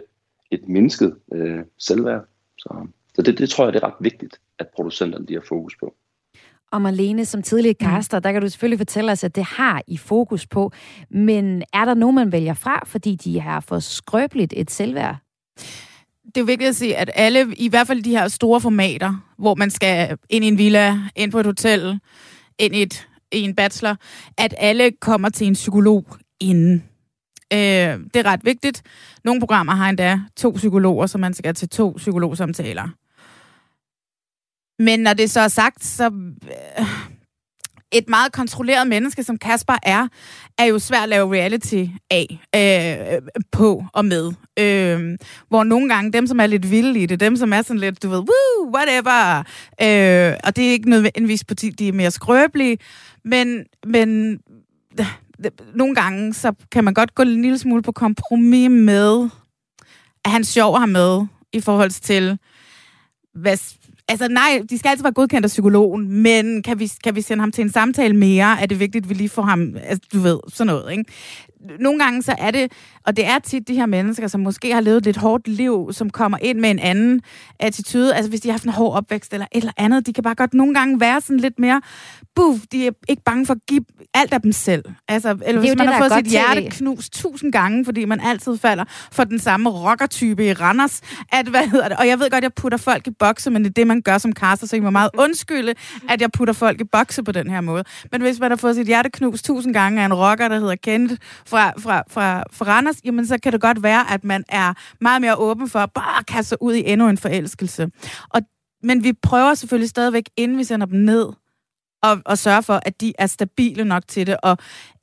et mindsket øh, selvværd. Så, så det, det tror jeg, det er ret vigtigt, at producenterne de har fokus på. Og Marlene, som tidligere kaster, mm. der kan du selvfølgelig fortælle os, at det har I fokus på. Men er der nogen, man vælger fra, fordi de har for skrøbeligt et selvværd? det er vigtigt at sige, at alle, i hvert fald de her store formater, hvor man skal ind i en villa, ind på et hotel, ind i, et, i en bachelor, at alle kommer til en psykolog inden. Øh, det er ret vigtigt. Nogle programmer har endda to psykologer, så man skal til to psykologsamtaler. Men når det så er sagt, så... Øh, et meget kontrolleret menneske, som Kasper er, er jo svært at lave reality af, øh, på og med. Øh, hvor nogle gange, dem som er lidt vilde i det, dem som er sådan lidt, du ved, woo, whatever, øh, og det er ikke nødvendigvis på de er mere skrøbelige, men, men øh, nogle gange, så kan man godt gå en lille smule på kompromis med, at han sjov har med, i forhold til, hvad, Altså nej, de skal altid være godkendt af psykologen, men kan vi, kan vi sende ham til en samtale mere? Er det vigtigt, at vi lige får ham, altså du ved, sådan noget, ikke? Nogle gange så er det, og det er tit de her mennesker, som måske har levet et lidt hårdt liv, som kommer ind med en anden attitude. Altså hvis de har haft en hård opvækst eller et eller andet, de kan bare godt nogle gange være sådan lidt mere, buff, de er ikke bange for at give alt af dem selv. Altså, eller hvis man det, har fået sit hjerte knust tusind gange, fordi man altid falder for den samme rockertype i Randers, at, hvad hedder det, og jeg ved godt, jeg putter folk i bokse, men det er det, man gør som kaster, så jeg må meget undskylde, at jeg putter folk i bokse på den her måde. Men hvis man har fået sit hjerte knust tusind gange af en rocker, der hedder Kent fra, fra, fra, fra Randers, jamen så kan det godt være, at man er meget mere åben for at bare kaste sig ud i endnu en forelskelse. Og, men vi prøver selvfølgelig stadigvæk, inden vi sender dem ned, og, og sørge for, at de er stabile nok til det. Og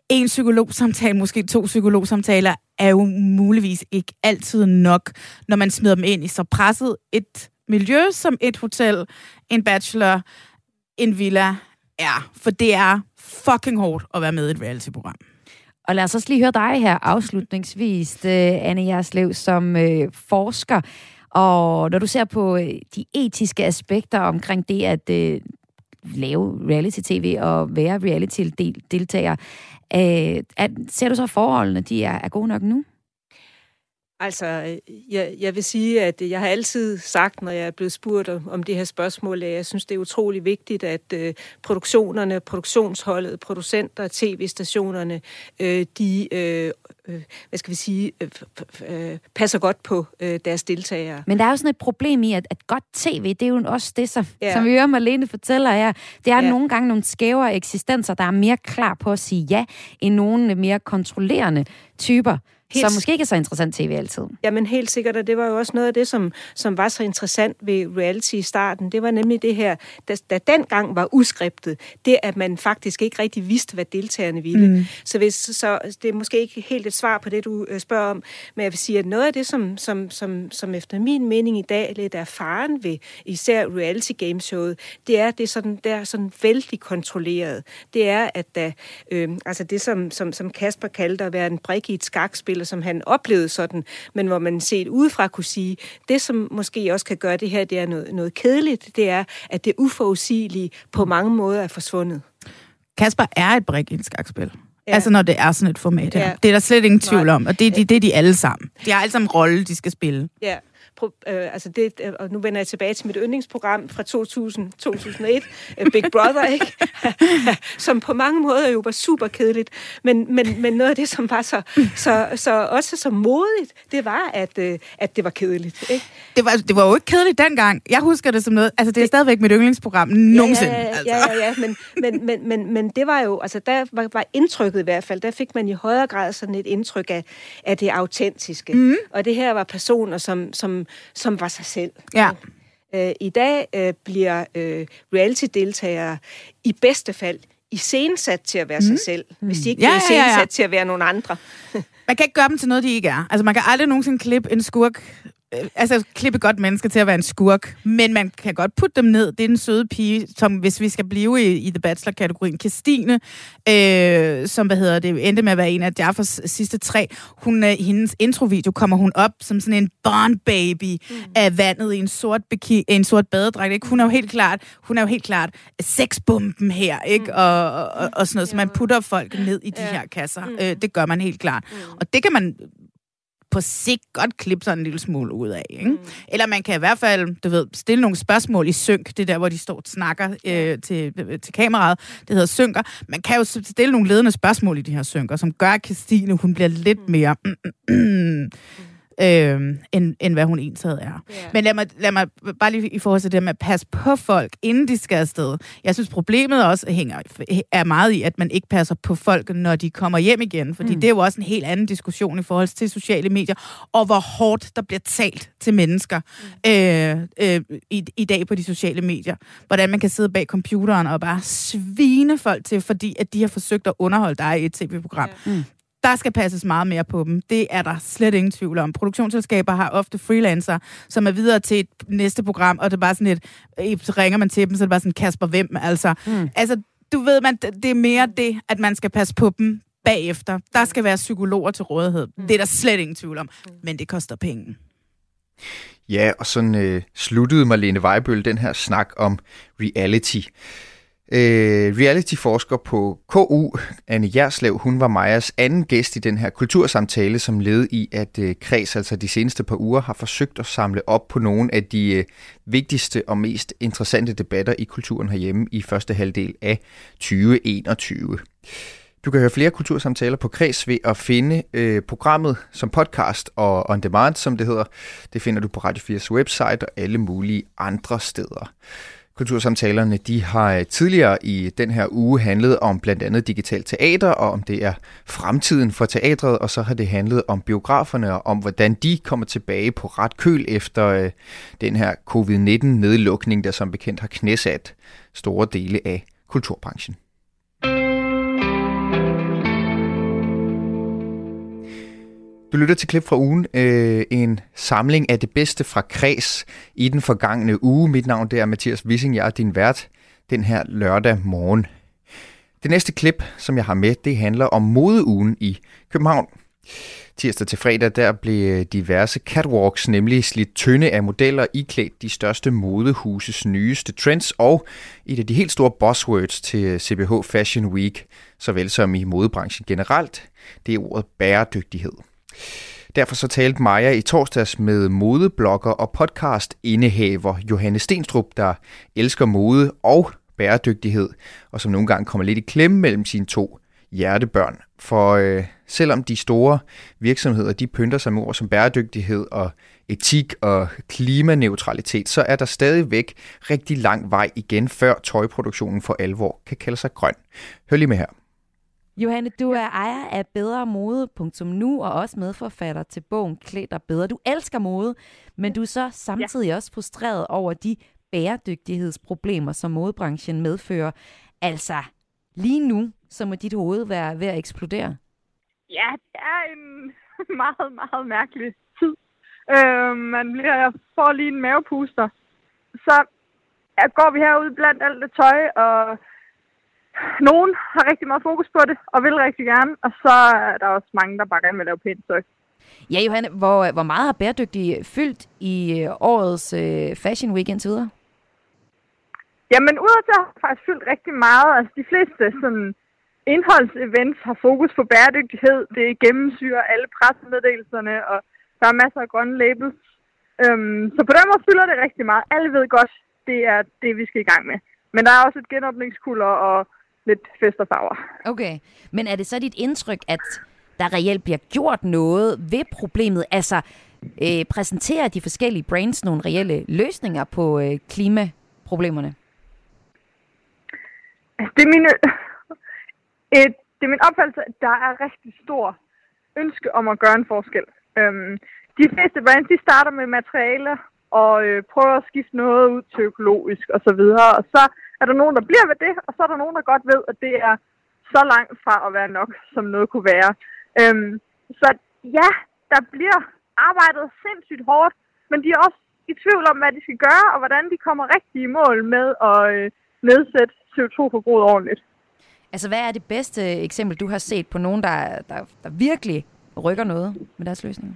en psykologsamtale, måske to psykologsamtaler, er jo muligvis ikke altid nok, når man smider dem ind i så presset et miljø som et hotel, en bachelor, en villa er. For det er fucking hårdt at være med i et reality-program. Og lad os også lige høre dig her afslutningsvis, øh, Anne Jerslev, som øh, forsker. Og når du ser på øh, de etiske aspekter omkring det at øh, lave reality-tv og være reality-deltager, øh, at, ser du så forholdene, de er, er gode nok nu? Altså, jeg, jeg vil sige, at jeg har altid sagt, når jeg er blevet spurgt om, om det her spørgsmål, at jeg synes, det er utrolig vigtigt, at øh, produktionerne, produktionsholdet, producenter, tv-stationerne, øh, de, øh, øh, hvad skal vi sige, øh, øh, passer godt på øh, deres deltagere. Men der er jo sådan et problem i, at, at godt tv, det er jo også det, som, ja. som vi hører Marlene fortæller her. Det er ja. nogle gange nogle skævere eksistenser, der er mere klar på at sige ja, end nogle mere kontrollerende typer. Helt... Som måske ikke er så interessant tv altid. Jamen helt sikkert, og det var jo også noget af det, som, som var så interessant ved reality i starten. Det var nemlig det her, der, der dengang var uskriptet, det at man faktisk ikke rigtig vidste, hvad deltagerne ville. Mm. Så, hvis, så det er måske ikke helt et svar på det, du øh, spørger om, men jeg vil sige, at noget af det, som, som, som, som efter min mening i dag lidt er faren ved især reality gameshowet, det er, det er sådan, der er sådan vældig kontrolleret. Det er, at der, øh, altså det, som, som, som Kasper kaldte at være en brik i et skakspil, eller som han oplevede sådan, men hvor man set udefra kunne sige, det som måske også kan gøre det her, det er noget, noget kedeligt, det er, at det uforudsigelige på mange måder er forsvundet. Kasper er et brik i et skakspil. Ja. Altså når det er sådan et format her. Ja. Det er der slet ingen tvivl om, og det, det, det er de alle sammen. De har alle sammen en rolle, de skal spille. Ja øh, altså det, øh, og nu vender jeg tilbage til mit yndlingsprogram fra 2000, 2001, øh, Big Brother, ikke? som på mange måder jo var super kedeligt, men, men, men noget af det, som var så, så, så også så modigt, det var, at, øh, at det var kedeligt. Ikke? Det, var, det var jo ikke kedeligt dengang. Jeg husker det som noget, altså det er stadigvæk mit yndlingsprogram nogensinde. Ja, ja, altså. ja, ja, ja men, men, men, men, men det var jo, altså der var, var indtrykket i hvert fald, der fik man i højere grad sådan et indtryk af, af det autentiske. Mm. Og det her var personer, som, som som var sig selv. Ja. Øh, I dag øh, bliver øh, reality-deltagere i bedste fald iscenesat til at være mm. sig selv, hvis de ikke ja, bliver iscenesat ja, ja. til at være nogle andre. man kan ikke gøre dem til noget, de ikke er. Altså, man kan aldrig nogensinde klippe en skurk altså klippe godt menneske til at være en skurk, men man kan godt putte dem ned. Det er den søde pige, som hvis vi skal blive i, i The Bachelor-kategorien, Christine, øh, som hvad hedder det, endte med at være en af Jaffers sidste tre. Hun, øh, hendes introvideo kommer hun op som sådan en barn baby mm. af vandet i en sort, biki, en sort badedragt. Ikke? Hun er jo helt klart, hun er jo helt klart sexbomben her, ikke? Mm. Og, og, og, sådan noget, så man putter folk ned i de ja. her kasser. Mm. Øh, det gør man helt klart. Mm. Og det kan man på sigt godt klippe sådan en lille smule ud af. Ikke? Mm. Eller man kan i hvert fald, du ved, stille nogle spørgsmål i synk, det der, hvor de står og snakker øh, til, øh, til kameraet, det hedder synker. Man kan jo stille nogle ledende spørgsmål i de her synker, som gør, at Christine, hun bliver lidt mm. mere... Mm, mm, mm, øh, end, end hvad hun egentlig er. Yeah. Men lad mig, lad mig bare lige i forhold til det med at passe på folk, inden de skal afsted. Jeg synes, problemet også hænger, er meget i, at man ikke passer på folk, når de kommer hjem igen. Fordi mm. det er jo også en helt anden diskussion i forhold til sociale medier, og hvor hårdt der bliver talt til mennesker mm. øh, øh, i, i dag på de sociale medier. Hvordan man kan sidde bag computeren og bare svine folk til, fordi at de har forsøgt at underholde dig i et tv-program. Yeah. Mm der skal passes meget mere på dem. Det er der slet ingen tvivl om. Produktionsselskaber har ofte freelancer, som er videre til et næste program, og det er bare sådan et, så ringer man til dem, så er det bare sådan, Kasper, hvem? Altså, mm. altså du ved, man, det er mere det, at man skal passe på dem bagefter. Der skal være psykologer til rådighed. Mm. Det er der slet ingen tvivl om. Men det koster penge. Ja, og sådan øh, sluttede Marlene Weibøl den her snak om reality. Øh, reality-forsker på KU, Anne Jerslev, hun var Majas anden gæst i den her kultursamtale, som led i, at øh, Kreds altså de seneste par uger har forsøgt at samle op på nogle af de øh, vigtigste og mest interessante debatter i kulturen herhjemme i første halvdel af 2021. Du kan høre flere kultursamtaler på Kreds ved at finde øh, programmet som podcast og on demand, som det hedder. Det finder du på Radio 4's website og alle mulige andre steder. Kultursamtalerne de har øh, tidligere i den her uge handlet om blandt andet digital teater, og om det er fremtiden for teatret, og så har det handlet om biograferne, og om hvordan de kommer tilbage på ret køl efter øh, den her covid-19-nedlukning, der som bekendt har knæsat store dele af kulturbranchen. Du lytter til klip fra ugen, øh, en samling af det bedste fra Kreds i den forgangne uge. Mit navn det er Mathias Wissing, jeg er din vært den her lørdag morgen. Det næste klip, som jeg har med, det handler om modeugen i København. Tirsdag til fredag, der blev diverse catwalks nemlig slidt tynde af modeller iklædt de største modehuses nyeste trends og et af de helt store buzzwords til CBH Fashion Week, såvel som i modebranchen generelt, det er ordet bæredygtighed. Derfor så talte Maja i torsdags med modeblogger og podcast-indehaver Johanne Stenstrup, der elsker mode og bæredygtighed, og som nogle gange kommer lidt i klemme mellem sine to hjertebørn. For øh, selvom de store virksomheder de pynter sig med ord som bæredygtighed og etik og klimaneutralitet, så er der stadigvæk rigtig lang vej igen, før tøjproduktionen for alvor kan kalde sig grøn. Hør lige med her. Johanne, du er ejer af Bedre Mode.nu og også medforfatter til bogen Klæd dig bedre. Du elsker mode, men du er så samtidig ja. også frustreret over de bæredygtighedsproblemer, som modebranchen medfører. Altså, lige nu, så må dit hoved være ved at eksplodere. Ja, det er en meget, meget mærkelig tid. Øh, man bliver, får lige en mavepuster. Så ja, går vi herude blandt alt det tøj, og nogen har rigtig meget fokus på det, og vil rigtig gerne, og så er der også mange, der bare gerne vil lave pænt tøj. Ja, Johanne, hvor, hvor meget har bæredygtig fyldt i øh, årets øh, Fashion Week indtil videre? Jamen, udadtil har faktisk fyldt rigtig meget. Altså, de fleste sådan, indholdsevents har fokus på bæredygtighed. Det gennemsyrer alle pressemeddelelserne, og der er masser af grønne labels. Øhm, så på den måde fylder det rigtig meget. Alle ved godt, det er det, vi skal i gang med. Men der er også et genåbningskulder og lidt fest og farver. Okay, men er det så dit indtryk, at der reelt bliver gjort noget ved problemet? Altså, øh, præsenterer de forskellige brands nogle reelle løsninger på øh, klimaproblemerne? Altså, det er min, et, det er min opfattelse, at der er rigtig stor ønske om at gøre en forskel. Øhm, de fleste brands, de starter med materialer og øh, prøver at skifte noget ud til økologisk og så videre, og så er der nogen, der bliver ved det, og så er der nogen, der godt ved, at det er så langt fra at være nok, som noget kunne være. Øhm, så ja, der bliver arbejdet sindssygt hårdt, men de er også i tvivl om, hvad de skal gøre, og hvordan de kommer rigtig i mål med at øh, nedsætte CO2-forbruget ordentligt. Altså, hvad er det bedste eksempel, du har set på nogen, der, der, der virkelig rykker noget med deres løsninger?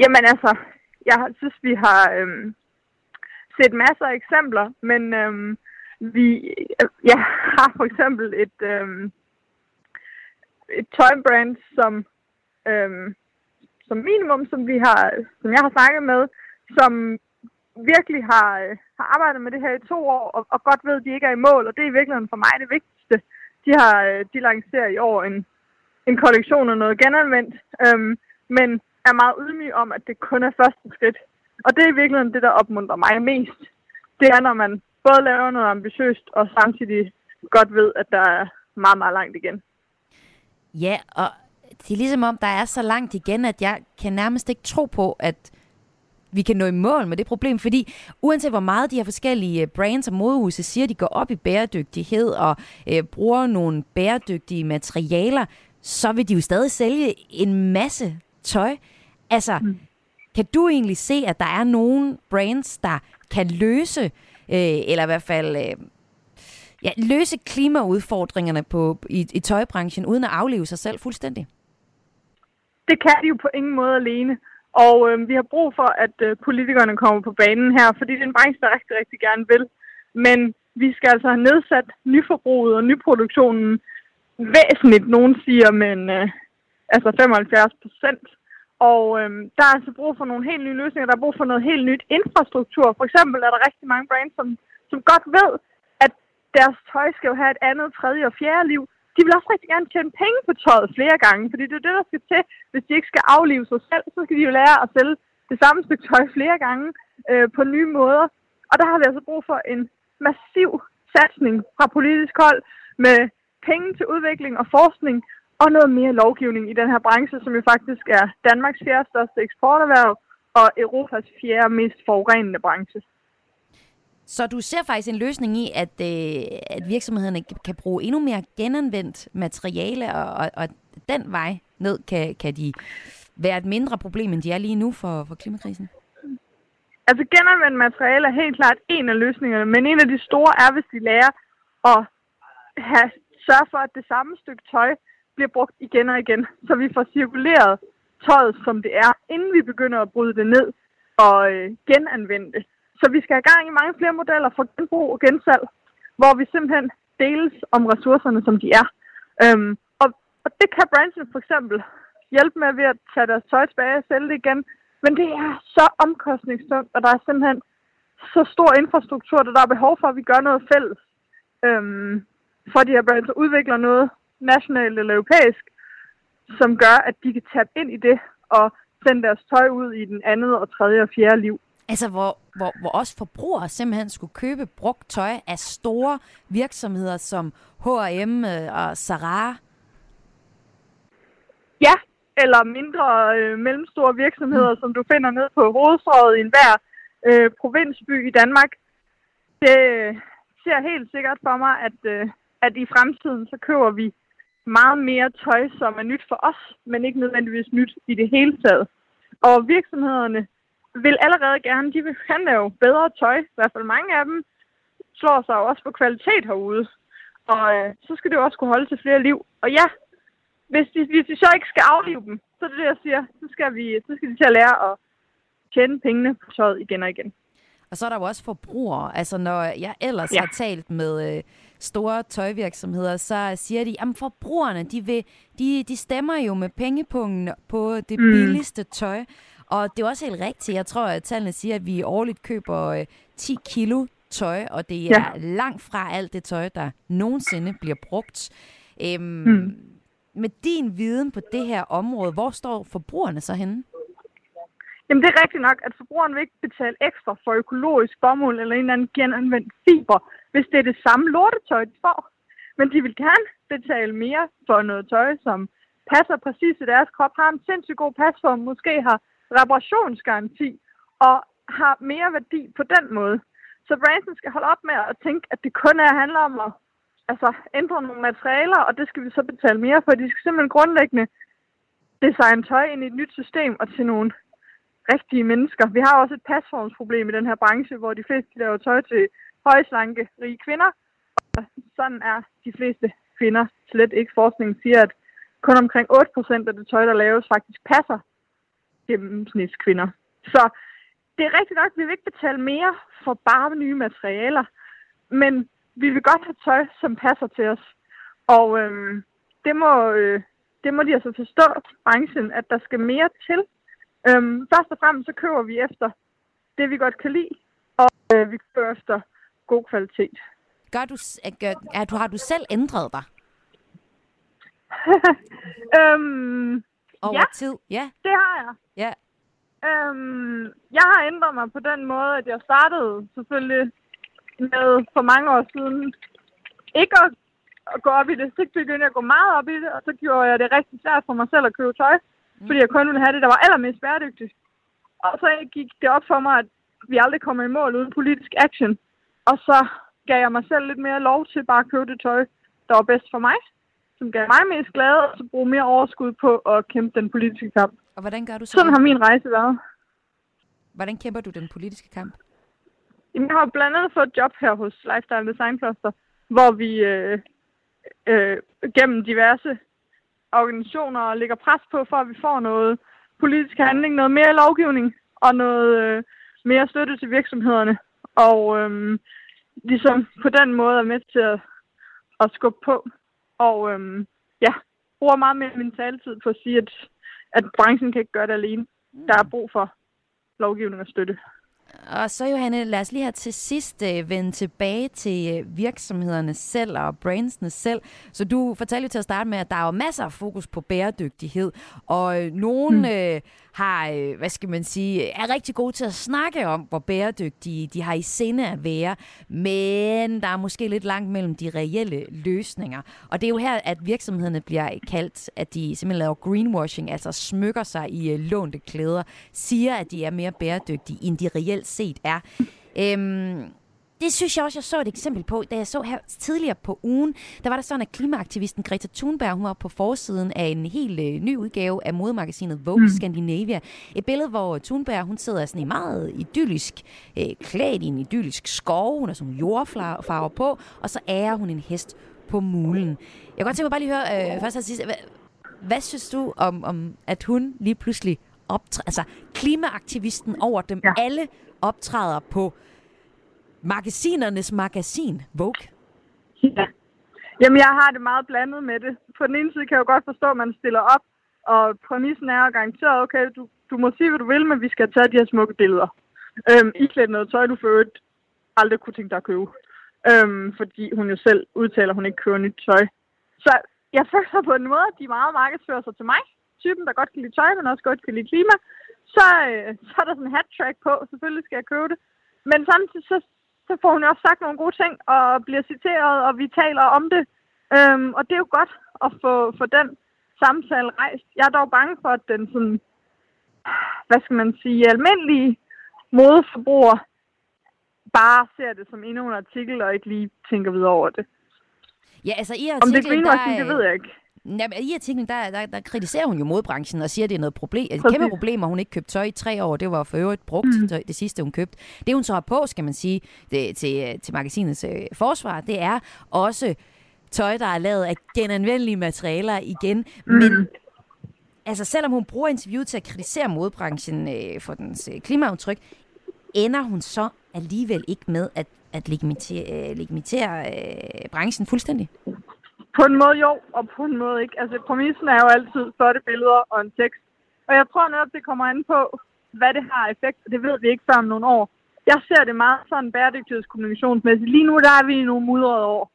Jamen altså, jeg synes, vi har øhm, set masser af eksempler, men øhm, vi ja, har for eksempel et, øhm, et tøjbrand, som øhm, som minimum, som vi har, som jeg har snakket med, som virkelig har, øh, har arbejdet med det her i to år, og, og godt ved, at de ikke er i mål, og det er i virkeligheden for mig det vigtigste. De har øh, de lancerer i år en, en kollektion af noget genanvendt, øhm, men er meget ydmyg om, at det kun er første skridt. Og det er i virkeligheden det, der opmuntrer mig mest. Det er, når man både laver noget ambitiøst, og samtidig godt ved, at der er meget, meget langt igen. Ja, og det er ligesom om, der er så langt igen, at jeg kan nærmest ikke tro på, at vi kan nå i mål med det problem, fordi uanset hvor meget de her forskellige øh, brands og modehuse siger, at de går op i bæredygtighed og øh, bruger nogle bæredygtige materialer, så vil de jo stadig sælge en masse tøj. Altså, mm kan du egentlig se, at der er nogle brands, der kan løse, øh, eller i hvert fald øh, ja, løse klimaudfordringerne på, i, i tøjbranchen, uden at afleve sig selv fuldstændig? det kan de jo på ingen måde alene. Og øh, vi har brug for, at øh, politikerne kommer på banen her, fordi det er en branche, der rigtig, rigtig gerne vil. Men vi skal altså have nedsat nyforbruget og nyproduktionen væsentligt, nogen siger, men øh, altså 75 procent. Og øhm, der er altså brug for nogle helt nye løsninger. Der er brug for noget helt nyt infrastruktur. For eksempel er der rigtig mange brands, som, som godt ved, at deres tøj skal jo have et andet, tredje og fjerde liv de vil også rigtig gerne tjene penge på tøjet flere gange, fordi det er det, der skal til. Hvis de ikke skal aflive sig selv, så skal de jo lære at sælge det samme stykke tøj flere gange øh, på nye måder. Og der har vi altså brug for en massiv satsning fra politisk hold med penge til udvikling og forskning og noget mere lovgivning i den her branche, som jo faktisk er Danmarks fjerde største eksporterhverv og Europas fjerde mest forurenende branche. Så du ser faktisk en løsning i, at, øh, at virksomhederne kan bruge endnu mere genanvendt materiale, og, og, og den vej ned kan, kan de være et mindre problem, end de er lige nu for, for klimakrisen? Altså genanvendt materiale er helt klart en af løsningerne, men en af de store er, hvis de lærer at have, sørge for, at det samme stykke tøj bliver brugt igen og igen, så vi får cirkuleret tøjet, som det er, inden vi begynder at bryde det ned og øh, genanvende det. Så vi skal have gang i mange flere modeller for genbrug og gensalg, hvor vi simpelthen deles om ressourcerne, som de er. Øhm, og, og det kan branchen for eksempel hjælpe med ved at tage deres tøj tilbage og sælge det igen. Men det er så omkostningstungt, og der er simpelthen så stor infrastruktur, der, der er behov for, at vi gør noget fælles. Øhm, for de her brands udvikler noget nationalt eller europæisk, som gør, at de kan tabe ind i det og sende deres tøj ud i den andet og tredje og fjerde liv. Altså, hvor, hvor, hvor også forbrugere simpelthen skulle købe brugt tøj af store virksomheder som H&M og Zara. Ja, eller mindre øh, mellemstore virksomheder, mm. som du finder ned på hovedstrøget i enhver øh, provinsby i Danmark. Det ser helt sikkert for mig, at, øh, at i fremtiden så køber vi meget mere tøj, som er nyt for os, men ikke nødvendigvis nyt i det hele taget. Og virksomhederne vil allerede gerne, de vil kan lave bedre tøj, i hvert fald mange af dem, slår sig jo også på kvalitet herude. Og øh, så skal det jo også kunne holde til flere liv. Og ja, hvis de, hvis de så ikke skal aflive dem, så er det det, jeg siger, så skal, vi, så skal de til at lære at tjene pengene på tøjet igen og igen. Og så er der jo også forbrugere. Altså når jeg ellers ja. har talt med øh, store tøjvirksomheder, så siger de, at forbrugerne, de, vil, de, de stemmer jo med pengepungen på det mm. billigste tøj. Og det er også helt rigtigt. Jeg tror, at tallene siger, at vi årligt køber øh, 10 kilo tøj, og det er ja. langt fra alt det tøj, der nogensinde bliver brugt. Øhm, hmm. Med din viden på det her område, hvor står forbrugerne så henne? Jamen det er rigtigt nok, at forbrugeren vil ikke betale ekstra for økologisk bomuld eller en eller anden genanvendt fiber, hvis det er det samme lortetøj, de får. Men de vil gerne betale mere for noget tøj, som passer præcis til deres krop, har en sindssygt god pasform, måske har reparationsgaranti og har mere værdi på den måde. Så Branson skal holde op med at tænke, at det kun er handler om at altså, ændre nogle materialer, og det skal vi så betale mere for. De skal simpelthen grundlæggende designe tøj ind i et nyt system og til nogle rigtige mennesker. Vi har også et pasformsproblem i den her branche, hvor de fleste laver tøj til højslanke, rige kvinder. Og sådan er de fleste kvinder slet ikke. Forskningen siger, at kun omkring 8% af det tøj, der laves, faktisk passer gennemsnitskvinder. Så det er rigtigt nok, at vi vil ikke betale mere for bare nye materialer, men vi vil godt have tøj, som passer til os. Og øhm, det, må, øh, det må de altså forstå, branchen, at der skal mere til. Øhm, først og fremmest så køber vi efter det, vi godt kan lide, og øh, vi køber efter god kvalitet. Gør du, gør, er, du, har du selv ændret dig? øhm, Over ja, tid? Ja, det har jeg. Ja. Øhm, jeg har ændret mig på den måde, at jeg startede selvfølgelig med for mange år siden ikke at, at gå op i det. Så begyndte jeg at gå meget op i det, og så gjorde jeg det rigtig svært for mig selv at købe tøj, mm. fordi jeg kun ville have det, der var allermest bæredygtigt. Og så gik det op for mig, at vi aldrig kommer i mål uden politisk action. Og så gav jeg mig selv lidt mere lov til bare at købe det tøj, der var bedst for mig, som gav mig mest glad, og så bruge mere overskud på at kæmpe den politiske kamp. Og hvordan gør du så? Sådan har min rejse været. Hvordan kæmper du den politiske kamp? Jamen, jeg har blandt andet fået et job her hos Lifestyle Design Cluster, hvor vi øh, øh, gennem diverse organisationer lægger pres på, for at vi får noget politisk handling, noget mere lovgivning og noget øh, mere støtte til virksomhederne. Og øhm, ligesom på den måde er med til at, at skubbe på. Og øhm, ja, bruger meget mere min taletid på at sige, at, at branchen kan ikke gøre det alene. Der er brug for lovgivning og støtte. Og så Johanne, lad os lige her til sidst øh, vende tilbage til øh, virksomhederne selv og brandsene selv. Så du fortalte jo til at starte med, at der er jo masser af fokus på bæredygtighed, og øh, nogen mm. øh, har, øh, hvad skal man sige, er rigtig gode til at snakke om, hvor bæredygtige de har i sinde at være, men der er måske lidt langt mellem de reelle løsninger. Og det er jo her, at virksomhederne bliver kaldt, at de simpelthen laver greenwashing, altså smykker sig i øh, lånte klæder, siger, at de er mere bæredygtige, end de reelt set er. Øhm, det synes jeg også, jeg så et eksempel på, da jeg så her tidligere på ugen. Der var der sådan, at klimaaktivisten Greta Thunberg, hun var på forsiden af en helt øh, ny udgave af modemagasinet Vogue mm. Scandinavia. Et billede, hvor Thunberg, hun sidder sådan i meget idyllisk, øh, klædt i en idyllisk skov. Hun har sådan jordfarver på, og så ærer hun en hest på mulen. Jeg kan godt tænke mig bare lige høre, øh, først og sidst, hvad, hvad synes du om, om, at hun lige pludselig optræder, altså klimaaktivisten over dem ja. alle optræder på magasinernes magasin, Vogue? Ja. Jamen, jeg har det meget blandet med det. På den ene side kan jeg jo godt forstå, at man stiller op, og præmissen er garanteret, okay, du, du må sige, hvad du vil, men vi skal tage de her smukke billeder. Øhm, I klædt noget tøj, du for aldrig kunne tænke dig at købe. Øhm, fordi hun jo selv udtaler, at hun ikke køber nyt tøj. Så jeg føler på en måde, at de meget markedsfører sig til mig. Typen, der godt kan lide tøj, men også godt kan lide klima. Så, øh, så er der sådan en hat track på. Selvfølgelig skal jeg købe det. Men samtidig så, så får hun også sagt nogle gode ting, og bliver citeret, og vi taler om det. Øhm, og det er jo godt at få, få den samtale rejst. Jeg er dog bange for, at den sådan, hvad skal man sige, almindelige modeforbruger bare ser det som endnu en artikel, og ikke lige tænker videre over det. Ja, altså i artiklen, Om det er greenwashing, der, det ved jeg ikke. Jamen, i artiklen, der, der, der kritiserer hun jo modbranchen og siger, at det er noget problem. Et kæmpe problem, at hun ikke købte tøj i tre år. Det var for øvrigt brugt mm. det sidste, hun købte. Det, hun så har på, skal man sige, det, til, til magasinets øh, forsvar, det er også tøj, der er lavet af genanvendelige materialer igen. Mm. Men altså, selvom hun bruger interviewet til at kritisere modbranchen øh, for dens øh, klimaaftryk, ender hun så alligevel ikke med at, at legimitere, øh, legimitere øh, branchen fuldstændig? På en måde jo, og på en måde ikke. Altså, præmissen er jo altid flotte billeder og en tekst. Og jeg tror netop, det kommer an på, hvad det har effekt, det ved vi ikke før om nogle år. Jeg ser det meget sådan bæredygtighedskommunikationsmæssigt. Lige nu der er vi i nogle mudrede år.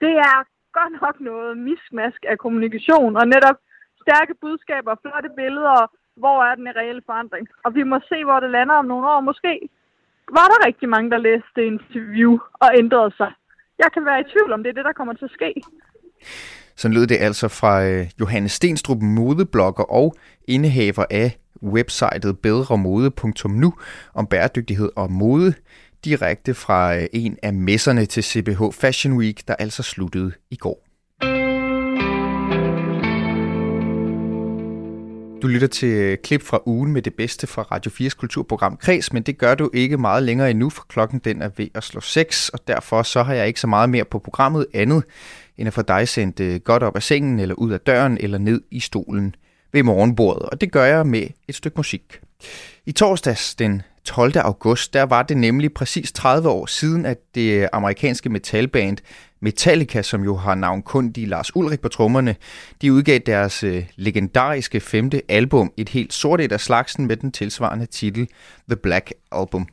Det er godt nok noget mismask af kommunikation, og netop stærke budskaber, flotte billeder, hvor er den reelle forandring. Og vi må se, hvor det lander om nogle år. Måske var der rigtig mange, der læste det interview og ændrede sig. Jeg kan være i tvivl om, det er det, der kommer til at ske. Så lød det altså fra øh, Johannes Stenstrup, modeblogger og indehaver af websitet bedremode.nu om bæredygtighed og mode. direkte fra øh, en af messerne til CBH Fashion Week, der altså sluttede i går. Du lytter til øh, klip fra ugen med det bedste fra Radio 4's kulturprogram Kreds, men det gør du ikke meget længere endnu, for klokken den er ved at slå 6, og derfor så har jeg ikke så meget mere på programmet andet, end at få dig sendt øh, godt op af sengen, eller ud af døren, eller ned i stolen ved morgenbordet, og det gør jeg med et stykke musik. I torsdags den 12. august, der var det nemlig præcis 30 år siden, at det amerikanske metalband Metallica, som jo har navn kun de Lars Ulrik på trommerne, de udgav deres øh, legendariske femte album, et helt sort et af slagsen med den tilsvarende titel The Black Album.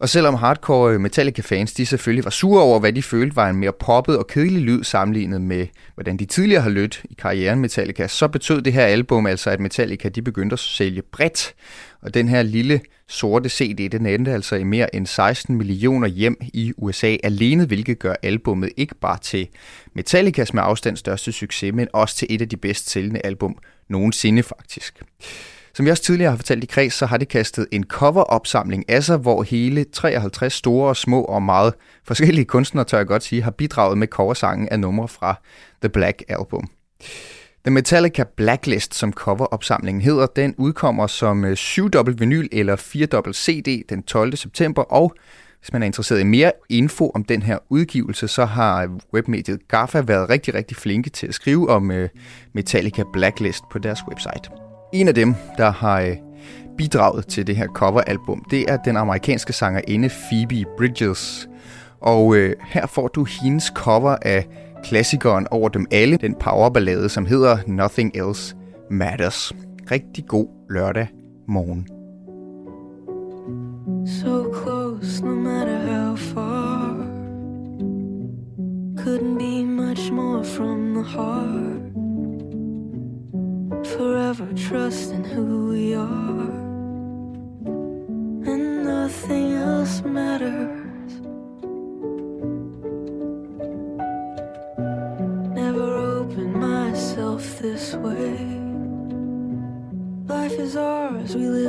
Og selvom hardcore øh, Metallica-fans de selvfølgelig var sure over, hvad de følte var en mere poppet og kedelig lyd sammenlignet med, hvordan de tidligere har lyttet i karrieren Metallica, så betød det her album altså, at Metallica de begyndte at sælge bredt. Og den her lille sorte CD, den endte altså i mere end 16 millioner hjem i USA alene, hvilket gør albummet ikke bare til Metallicas med afstand største succes, men også til et af de bedst sælgende album nogensinde faktisk. Som jeg også tidligere har fortalt i kreds, så har det kastet en coveropsamling af sig, hvor hele 53 store og små og meget forskellige kunstnere, tør jeg godt sige, har bidraget med coversangen af numre fra The Black Album. The Metallica Blacklist, som coveropsamlingen hedder, den udkommer som øh, 7-dobbelt vinyl eller 4-dobbelt CD den 12. september, og hvis man er interesseret i mere info om den her udgivelse, så har øh, webmediet GAFA været rigtig, rigtig flinke til at skrive om øh, Metallica Blacklist på deres website. En af dem, der har øh, bidraget til det her coveralbum, det er den amerikanske sangerinde Phoebe Bridges. Og øh, her får du hendes cover af klassikeren over dem alle, den powerballade, som hedder Nothing Else Matters. Rigtig god lørdag morgen. So close, no matter how far Couldn't be much more from the heart forever trusting who we are, and nothing else matters. Never opened myself this way. Life is ours, we live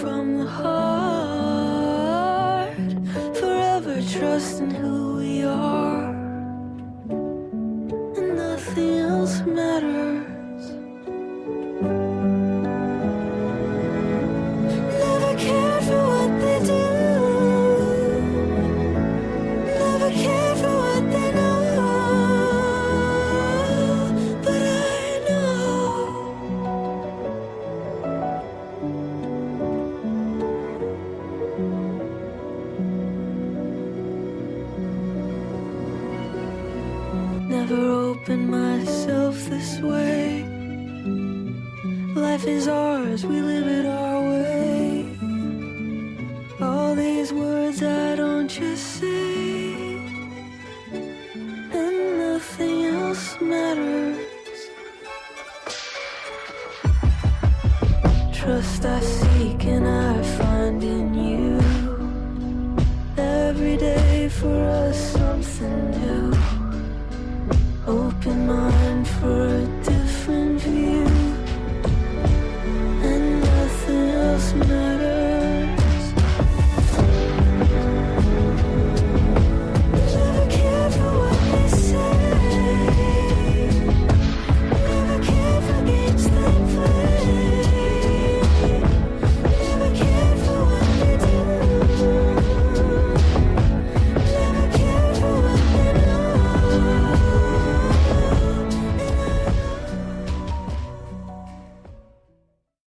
from the heart. Forever trusting who we are,